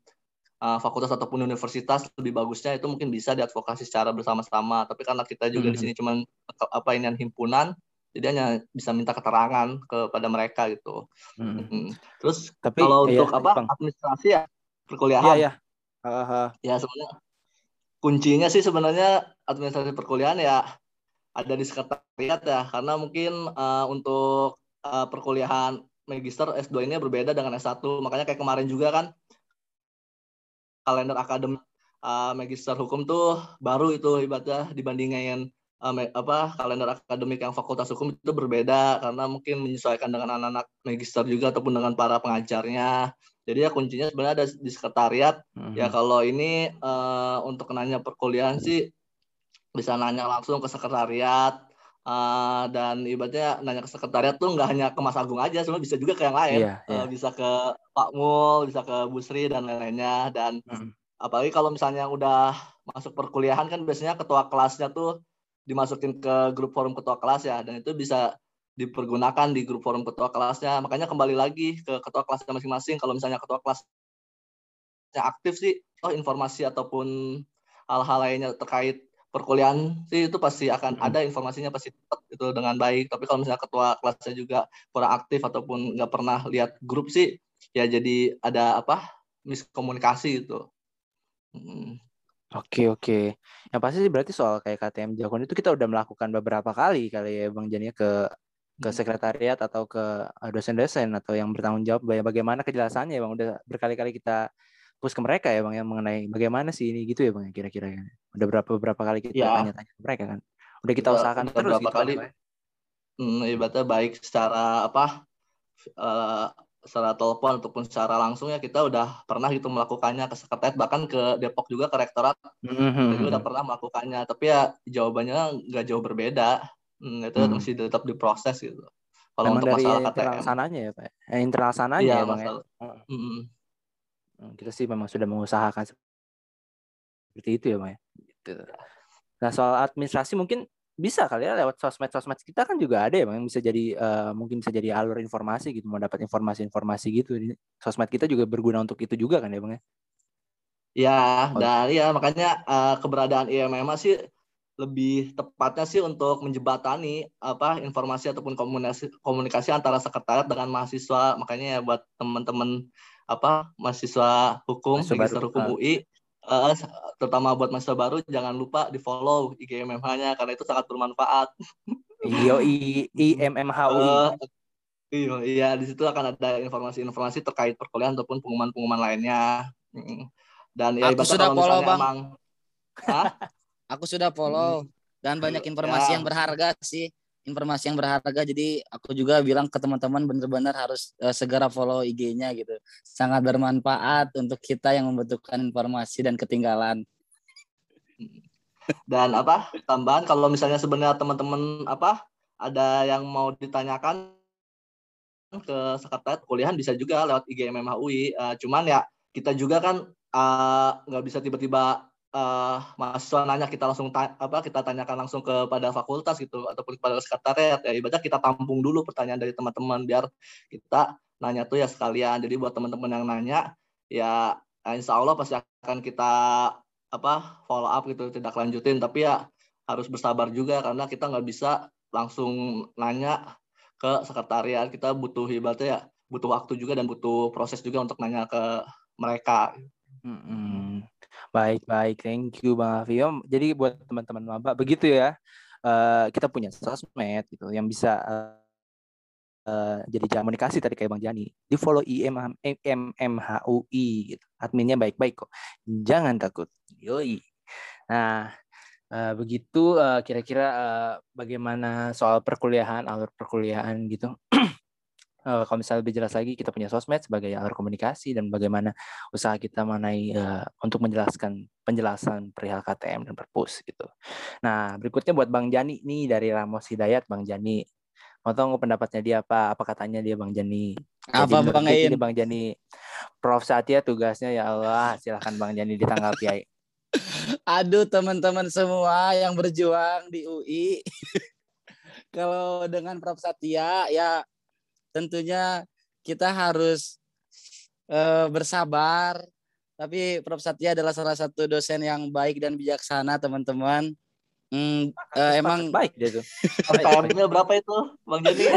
uh, fakultas ataupun universitas lebih bagusnya itu mungkin bisa diadvokasi secara bersama-sama tapi karena kita juga -hmm. di sini cuman apa ini himpunan jadi hanya bisa minta keterangan kepada mereka gitu. Hmm. Terus Tapi, kalau iya, untuk apa bang. administrasi ya perkuliahan. Iya, iya. Uh, uh. Ya sebenarnya kuncinya sih sebenarnya administrasi perkuliahan ya ada di sekretariat ya karena mungkin uh, untuk uh, perkuliahan magister S2 ini berbeda dengan S1 makanya kayak kemarin juga kan kalender akademik uh, magister hukum tuh baru itu ibaratnya dibandingin um, apa kalender akademik yang fakultas hukum itu berbeda karena mungkin menyesuaikan dengan anak-anak magister juga ataupun dengan para pengajarnya. Jadi ya kuncinya sebenarnya ada di sekretariat. Mm-hmm. Ya kalau ini uh, untuk nanya perkuliahan sih bisa nanya langsung ke sekretariat uh, dan ibaratnya nanya ke sekretariat tuh nggak hanya ke Mas Agung aja, sebenarnya bisa juga ke yang lain. Yeah, yeah. Uh, bisa ke Pak Mul, bisa ke Bu Sri dan lain-lainnya dan mm-hmm. apalagi kalau misalnya udah masuk perkuliahan kan biasanya ketua kelasnya tuh dimasukin ke grup forum ketua kelas ya dan itu bisa dipergunakan di grup forum ketua kelasnya. Makanya kembali lagi ke ketua kelasnya masing-masing. Kalau misalnya ketua kelasnya aktif sih, oh informasi ataupun hal-hal lainnya terkait perkuliahan sih itu pasti akan ada informasinya pasti itu dengan baik. Tapi kalau misalnya ketua kelasnya juga kurang aktif ataupun nggak pernah lihat grup sih, ya jadi ada apa miskomunikasi itu. Hmm. Oke oke. Yang pasti sih berarti soal kayak KTM Jakun itu kita udah melakukan beberapa kali kali ya Bang Jania ke ke hmm. sekretariat atau ke eh, dosen-dosen atau yang bertanggung jawab bagaimana kejelasannya bang udah berkali-kali kita push ke mereka ya bang yang mengenai bagaimana sih ini gitu ya bang ya, kira-kira ya udah berapa beberapa kali kita ya. tanya-tanya ke mereka kan udah kita udah, usahakan udah terus berapa gitu, kali kan, hmm, ibaratnya baik secara apa uh, secara telepon ataupun secara langsung ya kita udah pernah gitu melakukannya ke sekretariat bahkan ke Depok juga ke rektorat mm-hmm. jadi udah pernah melakukannya tapi ya jawabannya nggak jauh berbeda Hmm, itu hmm. masih tetap diproses gitu. Kalau untuk dari masalah internal KTM. sananya ya, Pak. Eh, internal sananya iya, ya, Bang. Ya? Hmm. Kita sih memang sudah mengusahakan seperti itu ya, Bang. Ya? Gitu. Nah, soal administrasi mungkin bisa kali ya lewat sosmed-sosmed kita kan juga ada ya bang bisa jadi uh, mungkin bisa jadi alur informasi gitu mau dapat informasi-informasi gitu. Sosmed kita juga berguna untuk itu juga kan ya bang ya? Ya oh. dan ya makanya uh, keberadaan IMMA sih lebih tepatnya sih untuk menjebatani apa informasi ataupun komunikasi komunikasi antara sekretariat dengan mahasiswa. Makanya ya buat teman-teman apa mahasiswa hukum mahasiswa hukum UI uh, terutama buat mahasiswa baru jangan lupa di follow IG MMH-nya karena itu sangat bermanfaat. Iyo I UI. Uh, iya, iya di situ akan ada informasi-informasi terkait perkuliahan ataupun pengumuman-pengumuman lainnya. Dan ya Aku sudah follow, Bang. Emang, Aku sudah follow dan banyak informasi ya. yang berharga sih informasi yang berharga. Jadi aku juga bilang ke teman-teman benar-benar harus uh, segera follow IG-nya gitu. Sangat bermanfaat untuk kita yang membutuhkan informasi dan ketinggalan. <laughs> Dan apa tambahan kalau misalnya sebenarnya teman-teman apa ada yang mau ditanyakan ke sekretariat kuliahan bisa juga lewat IG MMHUI uh, cuman ya kita juga kan eh, nggak uh, bisa tiba-tiba uh, mahasiswa nanya kita langsung ta apa kita tanyakan langsung kepada fakultas gitu ataupun kepada sekretariat ya ibadah kita tampung dulu pertanyaan dari teman-teman biar kita nanya tuh ya sekalian jadi buat teman-teman yang nanya ya insya Allah pasti akan kita apa follow up gitu tidak lanjutin tapi ya harus bersabar juga karena kita nggak bisa langsung nanya ke sekretariat kita butuh ibaratnya ya butuh waktu juga dan butuh proses juga untuk nanya ke mereka. Hmm. Baik, baik. Thank you Bang Afio. Jadi buat teman-teman maba begitu ya. Uh, kita punya sosmed gitu yang bisa uh, uh, jadi komunikasi tadi kayak Bang Jani. Di follow IM MMHUI gitu. Adminnya baik-baik kok. Jangan takut. Yoi. Nah, uh, begitu kira-kira uh, uh, bagaimana soal perkuliahan, alur perkuliahan gitu. <clears throat> uh, kalau misalnya lebih jelas lagi kita punya sosmed sebagai alur komunikasi dan bagaimana usaha kita mengenai uh, untuk menjelaskan penjelasan perihal KTM dan perpus gitu. Nah berikutnya buat Bang Jani nih dari Ramos Hidayat Bang Jani. Mau tahu pendapatnya dia apa? Apa katanya dia Bang Jani? Apa Jadi, Bang Ain? Bang Jani. Prof Satya tugasnya ya Allah silahkan Bang Jani ditanggapi. Aduh teman-teman semua yang berjuang di UI. <laughs> Kalau dengan Prof Satya ya tentunya kita harus uh, bersabar. Tapi Prof Satya adalah salah satu dosen yang baik dan bijaksana, teman-teman. Hmm, uh, emang baik dia tuh. <laughs> Berapa itu, Bang Joni? <laughs>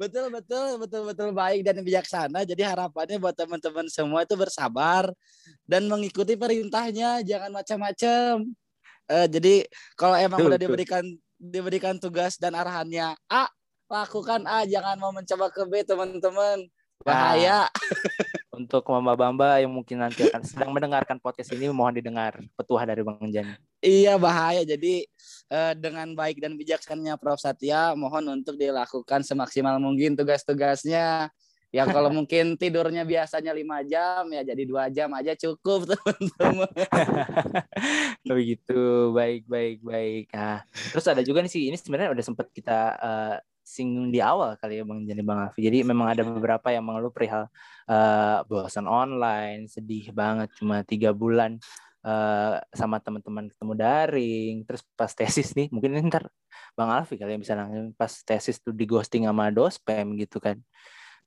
betul betul betul betul baik dan bijaksana. Jadi harapannya buat teman-teman semua itu bersabar dan mengikuti perintahnya, jangan macam-macam. Uh, jadi kalau emang tuh, udah diberikan diberikan tugas dan arahannya A, lakukan A jangan mau mencoba ke B teman-teman. Bahaya. Nah, <laughs> untuk mama bamba yang mungkin nanti akan sedang mendengarkan podcast ini mohon didengar petuah dari Bang Jan. Iya bahaya. Jadi eh, dengan baik dan bijaksananya Prof. Satya mohon untuk dilakukan semaksimal mungkin tugas-tugasnya. Ya kalau <laughs> mungkin tidurnya biasanya lima jam ya jadi dua jam aja cukup <laughs> teman-teman. Begitu. Baik baik baik. Nah terus ada juga nih sih ini sebenarnya udah sempat kita uh, singgung di awal kali ya Bang Jani Bang Afi. Jadi memang ada beberapa yang mengeluh perihal uh, bosan online, sedih banget cuma tiga bulan uh, sama teman-teman ketemu daring. Terus pas tesis nih mungkin ntar bang Alfi kali yang bisa langsung pas tesis tuh di ghosting sama dospem gitu kan.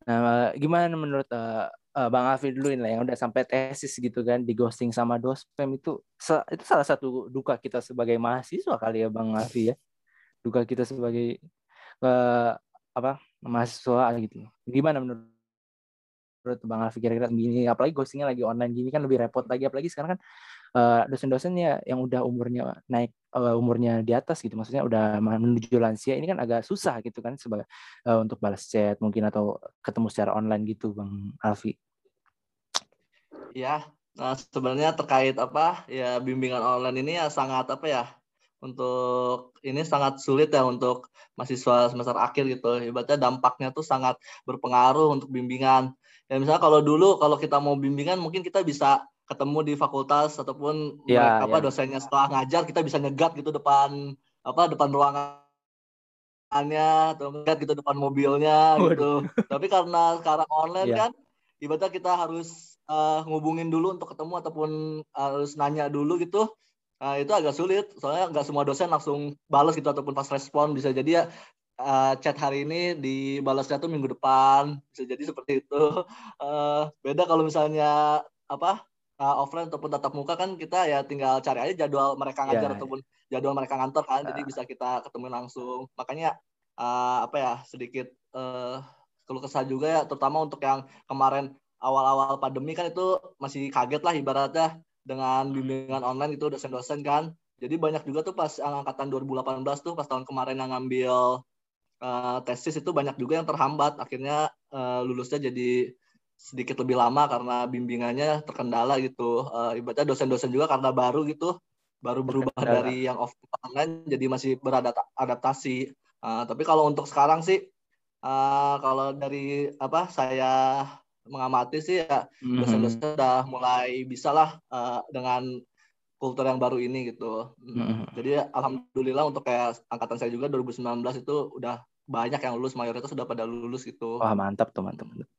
Nah gimana menurut uh, uh, bang Alfi dulu lah yang udah sampai tesis gitu kan di ghosting sama dospem itu itu salah satu duka kita sebagai mahasiswa kali ya bang Alfi ya. Duka kita sebagai uh, apa mahasiswa gitu. Gimana menurut menurut Bang Alfi kira-kira gini apalagi ghostingnya lagi online gini kan lebih repot lagi. Apalagi sekarang kan uh, dosen-dosennya yang udah umurnya naik uh, umurnya di atas gitu. Maksudnya udah menuju lansia ini kan agak susah gitu kan sebagai uh, untuk balas chat mungkin atau ketemu secara online gitu Bang Alfi. Ya, nah sebenarnya terkait apa ya bimbingan online ini ya sangat apa ya untuk ini sangat sulit ya untuk mahasiswa semester akhir gitu. Ibaratnya dampaknya tuh sangat berpengaruh untuk bimbingan ya misalnya kalau dulu kalau kita mau bimbingan mungkin kita bisa ketemu di fakultas ataupun ya, mereka, apa ya. dosennya setelah ngajar kita bisa nyegat gitu depan apa depan ruangannya atau nyegat gitu depan mobilnya gitu <laughs> tapi karena sekarang online ya. kan ibaratnya kita harus uh, ngubungin dulu untuk ketemu ataupun harus nanya dulu gitu Nah, itu agak sulit soalnya nggak semua dosen langsung balas gitu ataupun pas respon. Bisa jadi ya uh, chat hari ini dibalasnya tuh minggu depan. Bisa jadi seperti itu. Uh, <laughs> beda kalau misalnya apa uh, offline ataupun tatap muka kan kita ya tinggal cari aja jadwal mereka ngajar yeah. ataupun jadwal mereka ngantor kan. Uh. jadi bisa kita ketemu langsung. Makanya uh, apa ya sedikit uh, keluh kesah juga ya. Terutama untuk yang kemarin awal-awal pandemi kan itu masih kaget lah ibaratnya dengan bimbingan online itu dosen-dosen kan. Jadi banyak juga tuh pas angkatan 2018 tuh pas tahun kemarin yang ngambil uh, tesis itu banyak juga yang terhambat. Akhirnya uh, lulusnya jadi sedikit lebih lama karena bimbingannya terkendala gitu. Uh, ibaratnya dosen-dosen juga karena baru gitu baru berubah terkendala. dari yang offline jadi masih beradaptasi uh, tapi kalau untuk sekarang sih uh, kalau dari apa saya mengamati sih ya dosen-dosen mm -hmm. udah mulai bisa lah uh, dengan kultur yang baru ini gitu. Mm-hmm. Jadi alhamdulillah untuk kayak angkatan saya juga 2019 itu udah banyak yang lulus mayoritas sudah pada lulus gitu wah mantap tuh mantap, mantap.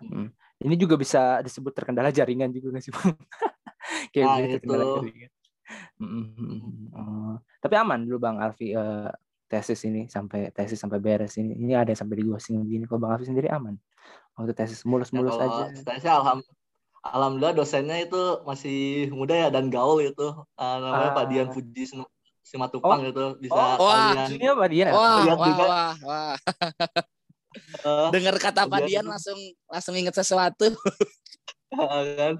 Hmm. ini juga bisa disebut terkendala jaringan juga nggak sih bang <laughs> kayak nah, gitu, terkendala jaringan hmm. uh, tapi aman dulu bang Alfi uh, tesis ini sampai tesis sampai beres ini ini ada sampai di ghosting begini kalau bang Alfi sendiri aman waktu tesis mulus-mulus ya, aja tesis alhamdulillah Alhamdulillah dosennya itu masih muda ya dan gaul itu uh, namanya ah. Pak Dian Puji Simatupang oh. gitu bisa oh, wah, ini apa dia? Wah, wah, wah, wah, wah. uh, Dengar kata Pak Dian langsung langsung inget sesuatu. <laughs> kan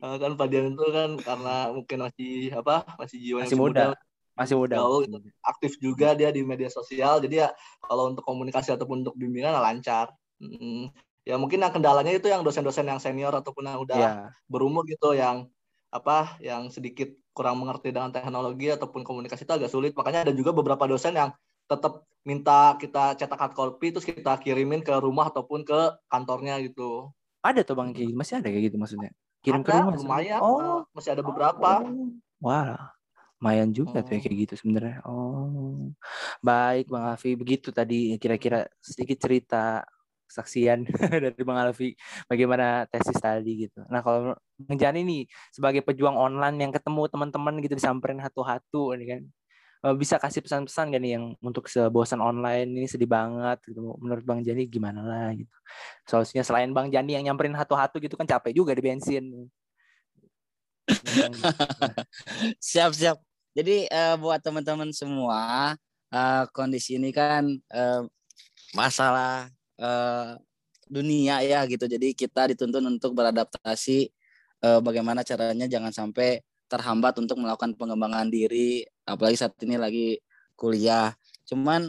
kan Pak Dian itu kan karena mungkin masih apa masih jiwa masih muda, muda masih muda jauh, gitu. aktif juga dia di media sosial jadi ya kalau untuk komunikasi ataupun untuk bimbingan lancar hmm. ya mungkin yang kendalanya itu yang dosen-dosen yang senior ataupun yang udah yeah. berumur gitu yang apa yang sedikit kurang mengerti dengan teknologi ataupun komunikasi itu agak sulit. Makanya ada juga beberapa dosen yang tetap minta kita cetak hard copy terus kita kirimin ke rumah ataupun ke kantornya gitu. Ada tuh Bang kayak gitu? Masih ada kayak gitu maksudnya? Kirim ada, ke rumah lumayan. Oh, masih ada beberapa. Oh. Wah, lumayan juga hmm. tuh ya kayak gitu sebenarnya. Oh. Baik Bang Afi, begitu tadi kira-kira sedikit cerita kesaksian <laughs> dari Bang Alfi bagaimana tesis tadi gitu. Nah kalau Bang Jani nih sebagai pejuang online yang ketemu teman-teman gitu disamperin hatu-hatu ini kan eh, bisa kasih pesan-pesan gak nih yang untuk sebosan online ini sedih banget gitu. Menurut Bang Jani gimana lah gitu. Solusinya selain Bang Jani yang nyamperin hatu-hatu gitu kan capek juga di bensin. <laughs> Siap-siap. Jadi uh, buat teman-teman semua uh, kondisi ini kan uh, masalah uh, dunia ya gitu. Jadi kita dituntun untuk beradaptasi uh, bagaimana caranya jangan sampai terhambat untuk melakukan pengembangan diri apalagi saat ini lagi kuliah. Cuman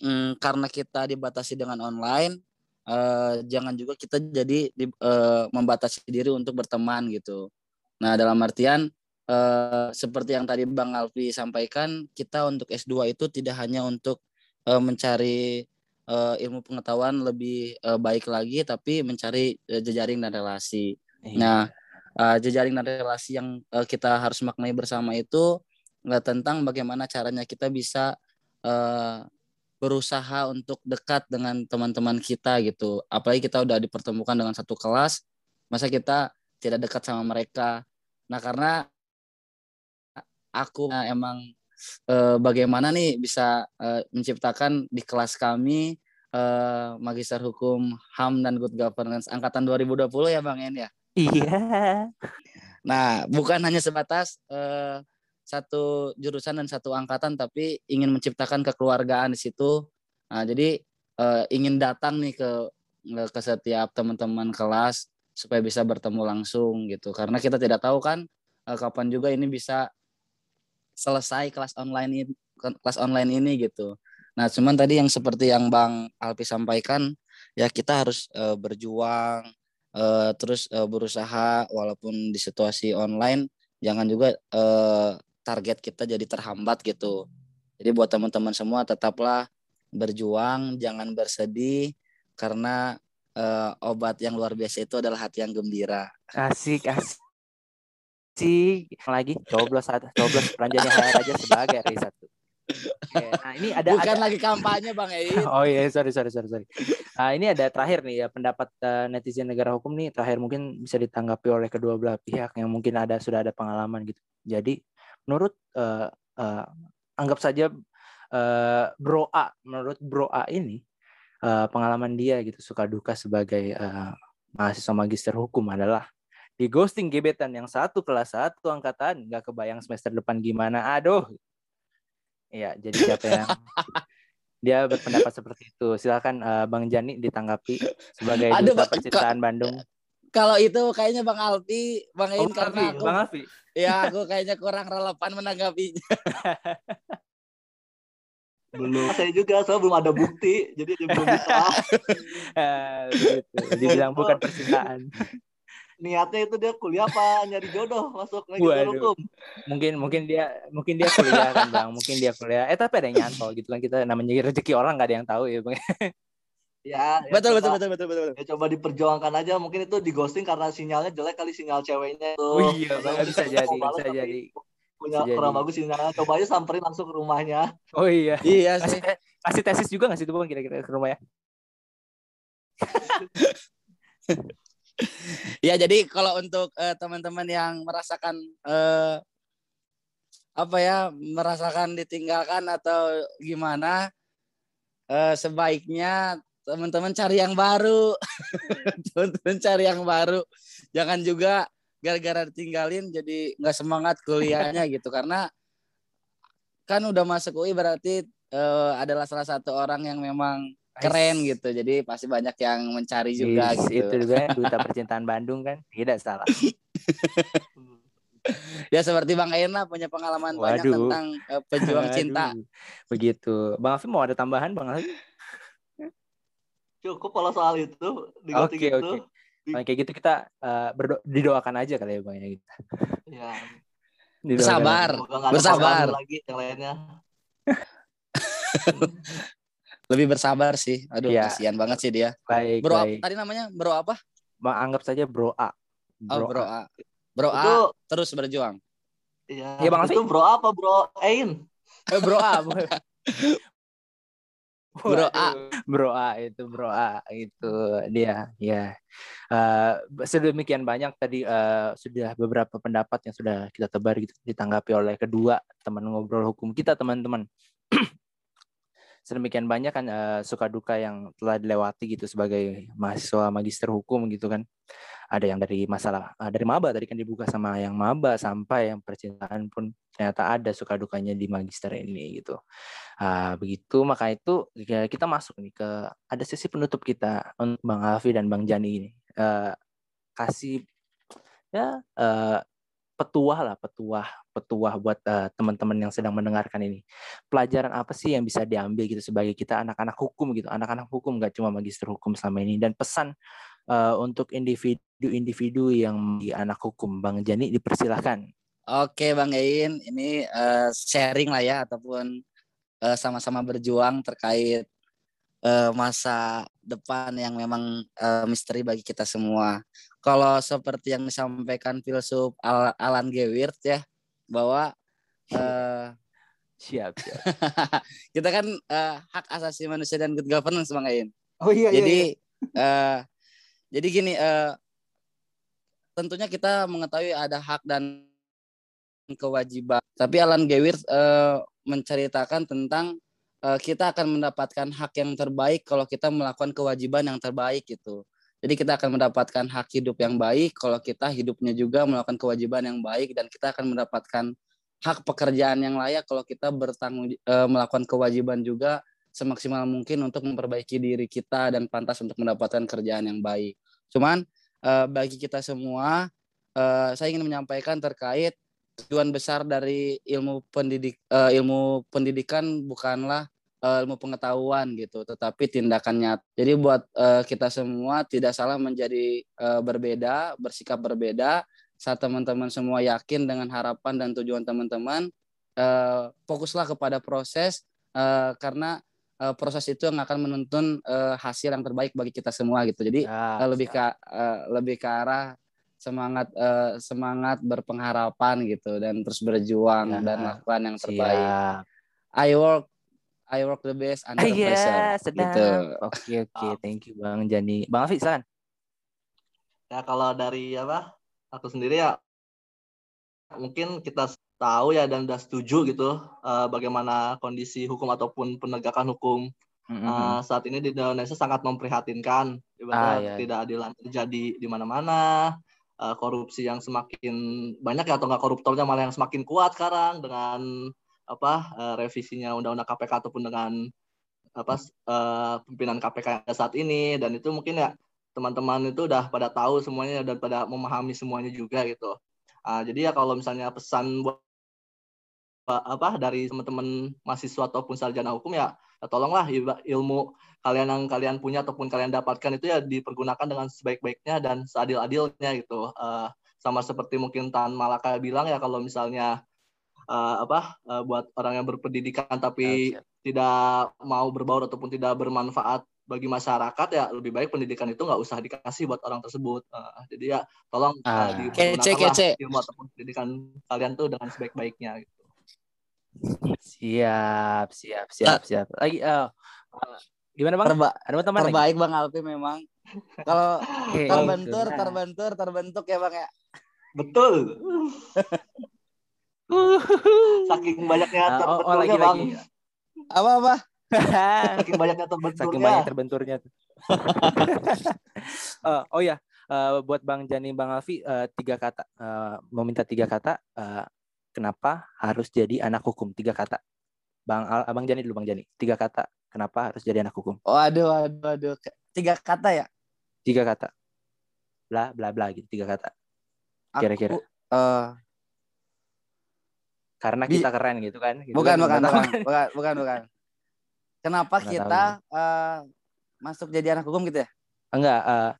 mm, karena kita dibatasi dengan online uh, jangan juga kita jadi di, uh, membatasi diri untuk berteman gitu. Nah, dalam artian uh, seperti yang tadi Bang Alfi sampaikan, kita untuk S2 itu tidak hanya untuk uh, mencari uh, ilmu pengetahuan lebih uh, baik lagi tapi mencari uh, jejaring dan relasi. Iya. Nah, uh, jejaring dan relasi yang uh, kita harus maknai bersama itu nggak tentang bagaimana caranya kita bisa uh, berusaha untuk dekat dengan teman-teman kita gitu. Apalagi kita udah dipertemukan dengan satu kelas, masa kita tidak dekat sama mereka. Nah, karena aku nah, emang uh, bagaimana nih bisa uh, menciptakan di kelas kami uh, Magister Hukum HAM dan Good Governance angkatan 2020 ya Bang En ya. Iya. Nah, bukan hanya sebatas uh, satu jurusan dan satu angkatan tapi ingin menciptakan kekeluargaan di situ. Nah, jadi uh, ingin datang nih ke ke setiap teman-teman kelas supaya bisa bertemu langsung gitu. Karena kita tidak tahu kan uh, kapan juga ini bisa selesai kelas online ini kelas online ini gitu. Nah, cuman tadi yang seperti yang Bang Alpi sampaikan, ya kita harus uh, berjuang, uh, terus uh, berusaha walaupun di situasi online, jangan juga uh, target kita jadi terhambat gitu. Jadi buat teman-teman semua tetaplah berjuang, jangan bersedih karena uh, obat yang luar biasa itu adalah hati yang gembira. Asik, asik. Lagi coblos coblos peranjani HR aja sebagai riset. Oke, nah ini ada bukan ada... lagi kampanye Bang Ein. <laughs> oh iya, sorry sorry sorry sorry. Nah, ini ada terakhir nih ya pendapat uh, netizen negara hukum nih terakhir mungkin bisa ditanggapi oleh kedua belah pihak yang mungkin ada sudah ada pengalaman gitu. Jadi menurut uh, uh, anggap saja uh, Bro A, menurut Bro A ini uh, pengalaman dia gitu suka duka sebagai uh, mahasiswa magister hukum adalah di ghosting gebetan yang satu kelas satu angkatan nggak kebayang semester depan gimana aduh Iya, jadi siapa yang <laughs> dia berpendapat seperti itu. Silakan uh, Bang Jani ditanggapi sebagai Aduh, duta percintaan Bandung. Kalau itu kayaknya Bang Alpi, Bang Ain oh, karena aku, Bang Alpi. Ya, <laughs> aku kayaknya kurang relevan menanggapinya. <laughs> belum saya juga saya belum ada bukti jadi dia belum bisa uh, gitu. dibilang bukan percintaan niatnya itu dia kuliah apa nyari jodoh masuk lagi hukum? Mungkin mungkin dia mungkin dia kuliah kan bang. Mungkin dia kuliah. Eh tapi ada yang nyantol gitu kan. Kita namanya rezeki orang nggak ada yang tahu ya bang. Ya, ya betul, coba, betul betul betul betul ya coba diperjuangkan aja. Mungkin itu di ghosting karena sinyalnya jelek kali sinyal ceweknya itu. Oh iya bang, bisa jadi bisa jadi. punya bisa kurang jadi. bagus sinyalnya. Coba aja samperin langsung ke rumahnya. Oh iya. Iya sih. kasih tesis juga nggak sih tuh bang kira-kira ke rumah ya <laughs> ya jadi kalau untuk uh, teman-teman yang merasakan uh, apa ya merasakan ditinggalkan atau gimana uh, sebaiknya teman-teman cari yang baru. <laughs> Teman-teman cari yang baru. Jangan juga gara-gara ditinggalin jadi nggak semangat kuliahnya <laughs> gitu. Karena kan udah masuk UI berarti uh, adalah salah satu orang yang memang keren gitu. Jadi pasti banyak yang mencari juga yes, gitu. itu juga duta percintaan Bandung kan? Tidak salah. <laughs> Ya seperti Bang Aina punya pengalaman Waduh. banyak tentang uh, pejuang Waduh. cinta. Begitu. Bang Alfi mau ada tambahan Bang Alfi cukup kalau soal itu. Oke oke. Okay, okay. kayak gitu kita uh, berdo didoakan aja kali ya Bang ya. Gitu. ya bersabar. Bersabar. lagi yang lainnya <laughs> lebih bersabar sih. Aduh, ya. kasihan banget sih dia. Baik, bro, baik. tadi namanya Bro apa? Ma anggap saja Bro A. Bro oh, Bro A. Bro A itu, terus berjuang. Iya. Ya, Bang itu Bro apa, Bro Ain? Eh, bro A. <laughs> Bro A. Bro A itu Bro A itu dia ya. Uh, sedemikian banyak tadi uh, sudah beberapa pendapat yang sudah kita tebar gitu ditanggapi oleh kedua teman ngobrol hukum kita teman-teman <clears throat> sedemikian banyak kan uh, suka duka yang telah dilewati gitu sebagai mahasiswa magister hukum gitu kan. Ada yang dari masalah uh, dari maba tadi kan dibuka sama yang maba sampai yang percintaan pun ternyata ada suka dukanya di magister ini gitu. Uh, begitu maka itu ya, kita masuk nih ke ada sesi penutup kita untuk bang Hafi dan bang Jani ini. Uh, kasih ya uh, petuah lah petuah petuah buat uh, teman-teman yang sedang mendengarkan ini. Pelajaran apa sih yang bisa diambil gitu sebagai kita anak-anak hukum gitu? Anak-anak hukum gak cuma magister hukum selama ini. Dan pesan uh, untuk individu-individu yang di anak hukum bang Jani dipersilahkan. Oke bang Ein ini uh, sharing lah ya ataupun uh, sama-sama berjuang terkait masa depan yang memang misteri bagi kita semua kalau seperti yang disampaikan filsuf Alan Gewirth ya bahwa uh, siap, siap. <laughs> kita kan uh, hak asasi manusia dan good governance bang Ain. Oh iya. Jadi iya, iya. Uh, jadi gini uh, tentunya kita mengetahui ada hak dan kewajiban. Tapi Alan Gewirth uh, menceritakan tentang uh, kita akan mendapatkan hak yang terbaik kalau kita melakukan kewajiban yang terbaik gitu. Jadi kita akan mendapatkan hak hidup yang baik kalau kita hidupnya juga melakukan kewajiban yang baik dan kita akan mendapatkan hak pekerjaan yang layak kalau kita bertanggung uh, melakukan kewajiban juga semaksimal mungkin untuk memperbaiki diri kita dan pantas untuk mendapatkan kerjaan yang baik. Cuman uh, bagi kita semua uh, saya ingin menyampaikan terkait tujuan besar dari ilmu pendidik ilmu pendidikan bukanlah ilmu pengetahuan gitu, tetapi tindakannya. Jadi buat uh, kita semua tidak salah menjadi uh, berbeda, bersikap berbeda saat teman-teman semua yakin dengan harapan dan tujuan teman-teman, uh, fokuslah kepada proses uh, karena uh, proses itu yang akan menuntun uh, hasil yang terbaik bagi kita semua gitu. Jadi ya, uh, lebih ke uh, lebih ke arah semangat uh, semangat berpengharapan gitu dan terus berjuang ya, dan lakukan yang terbaik. Siap. I work I work the best under yeah, pressure. Sedang. Gitu. Oke okay, oke, okay. thank you Bang Jani. Bang Afif silakan. Ya kalau dari apa? Aku sendiri ya mungkin kita tahu ya dan sudah setuju gitu uh, bagaimana kondisi hukum ataupun penegakan hukum mm-hmm. uh, saat ini di Indonesia sangat memprihatinkan. Ah, iya. tidak adilan terjadi di mana-mana, uh, korupsi yang semakin banyak ya atau enggak koruptornya malah yang semakin kuat sekarang dengan apa uh, revisinya undang-undang KPK ataupun dengan apa uh, pimpinan KPK saat ini dan itu mungkin ya teman-teman itu udah pada tahu semuanya dan pada memahami semuanya juga gitu. Uh, jadi ya kalau misalnya pesan buat apa dari teman-teman mahasiswa ataupun sarjana hukum ya, ya tolonglah ilmu kalian yang kalian punya ataupun kalian dapatkan itu ya dipergunakan dengan sebaik-baiknya dan seadil-adilnya gitu. Uh, sama seperti mungkin Tan Malaka bilang ya kalau misalnya uh, apa uh, buat orang yang berpendidikan tapi okay. tidak mau berbaur ataupun tidak bermanfaat bagi masyarakat ya lebih baik pendidikan itu nggak usah dikasih buat orang tersebut. Uh, jadi ya tolong uh, kece, ilmu ataupun pendidikan kalian tuh dengan sebaik-baiknya gitu. Siap, siap, siap, siap. Lagi uh, gimana Bang? Terba Ada teman terbaik lagi? Bang Alpi memang. Kalau terbentur, terbentur, terbentuk ya Bang ya. Betul. <laughs> <laughs> Saking <laughs> banyaknya terbenturnya, oh, oh, lagi, Bang. Lagi. Apa apa? <laughs> Saking banyaknya terbenturnya. Saking banyak terbenturnya tuh. uh, oh ya, uh, buat Bang Jani, Bang Alfi, uh, tiga kata, uh, mau minta tiga kata. Uh, kenapa harus jadi anak hukum? Tiga kata. Bang Al, Abang Jani dulu, Bang Jani. Tiga kata. Kenapa harus jadi anak hukum? Oh, aduh, aduh, aduh. Tiga kata ya? Tiga kata. Bla, bla, bla gitu. Tiga kata. Kira-kira. Uh, karena kita keren gitu kan gitu bukan, kan? bukan, bukan, bukan bukan bukan. Kenapa Nggak kita uh, masuk jadi anak hukum gitu ya? Enggak uh,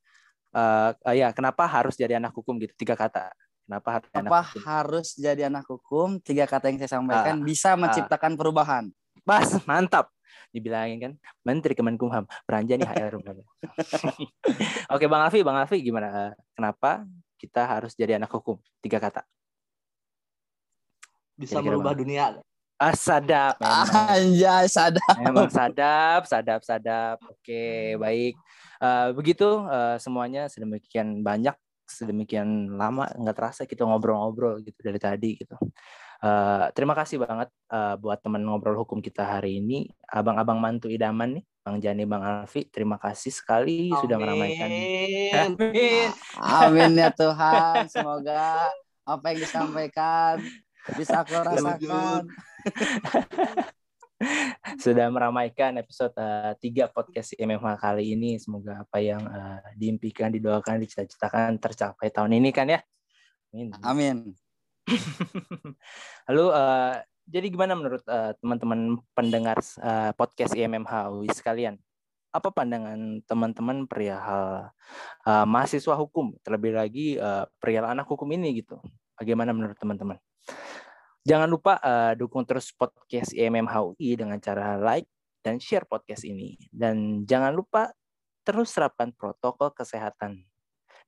uh, uh, ya kenapa harus jadi anak hukum gitu? Tiga kata. Kenapa harus kenapa anak harus jadi anak hukum? Tiga kata yang saya sampaikan uh, bisa menciptakan uh, perubahan. Bas, mantap. Dibilangin kan Menteri Kemenkumham Peranjani HR <laughs> Oke Bang Alfi Bang Alfi gimana? Kenapa kita harus jadi anak hukum? Tiga kata bisa Kira-kira merubah bang. dunia. Ah, sadap. Anjay, sadap. Memang sadap, sadap, sadap. Oke, baik. Uh, begitu uh, semuanya sedemikian banyak, sedemikian lama nggak terasa kita ngobrol-ngobrol gitu dari tadi gitu. Uh, terima kasih banget uh, buat teman ngobrol hukum kita hari ini, abang-abang mantu idaman nih, Bang Jani, Bang Alfi. Terima kasih sekali Amin. sudah meramaikan. Amin. Amin ya Tuhan. Semoga apa yang disampaikan bisa aku rasakan. <laughs> Sudah meramaikan episode uh, podcast MMH kali ini. Semoga apa yang uh, diimpikan, didoakan, dicita-citakan tercapai tahun ini kan ya. Amin. Amin. <laughs> Lalu uh, jadi gimana menurut uh, teman-teman pendengar uh, podcast IMMH UI sekalian? Apa pandangan teman-teman perihal uh, mahasiswa hukum, terlebih lagi uh, perihal anak hukum ini gitu? Bagaimana menurut teman-teman? Jangan lupa uh, dukung terus podcast IMM HUI dengan cara like dan share podcast ini. Dan jangan lupa terus terapkan protokol kesehatan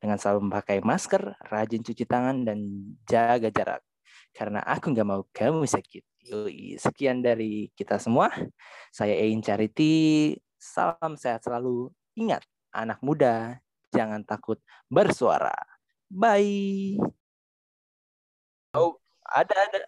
dengan selalu memakai masker, rajin cuci tangan, dan jaga jarak. Karena aku nggak mau kamu sakit. Yui. Sekian dari kita semua. Saya Ein Charity. Salam sehat selalu. Ingat, anak muda, jangan takut bersuara. Bye. Oh. Ada ada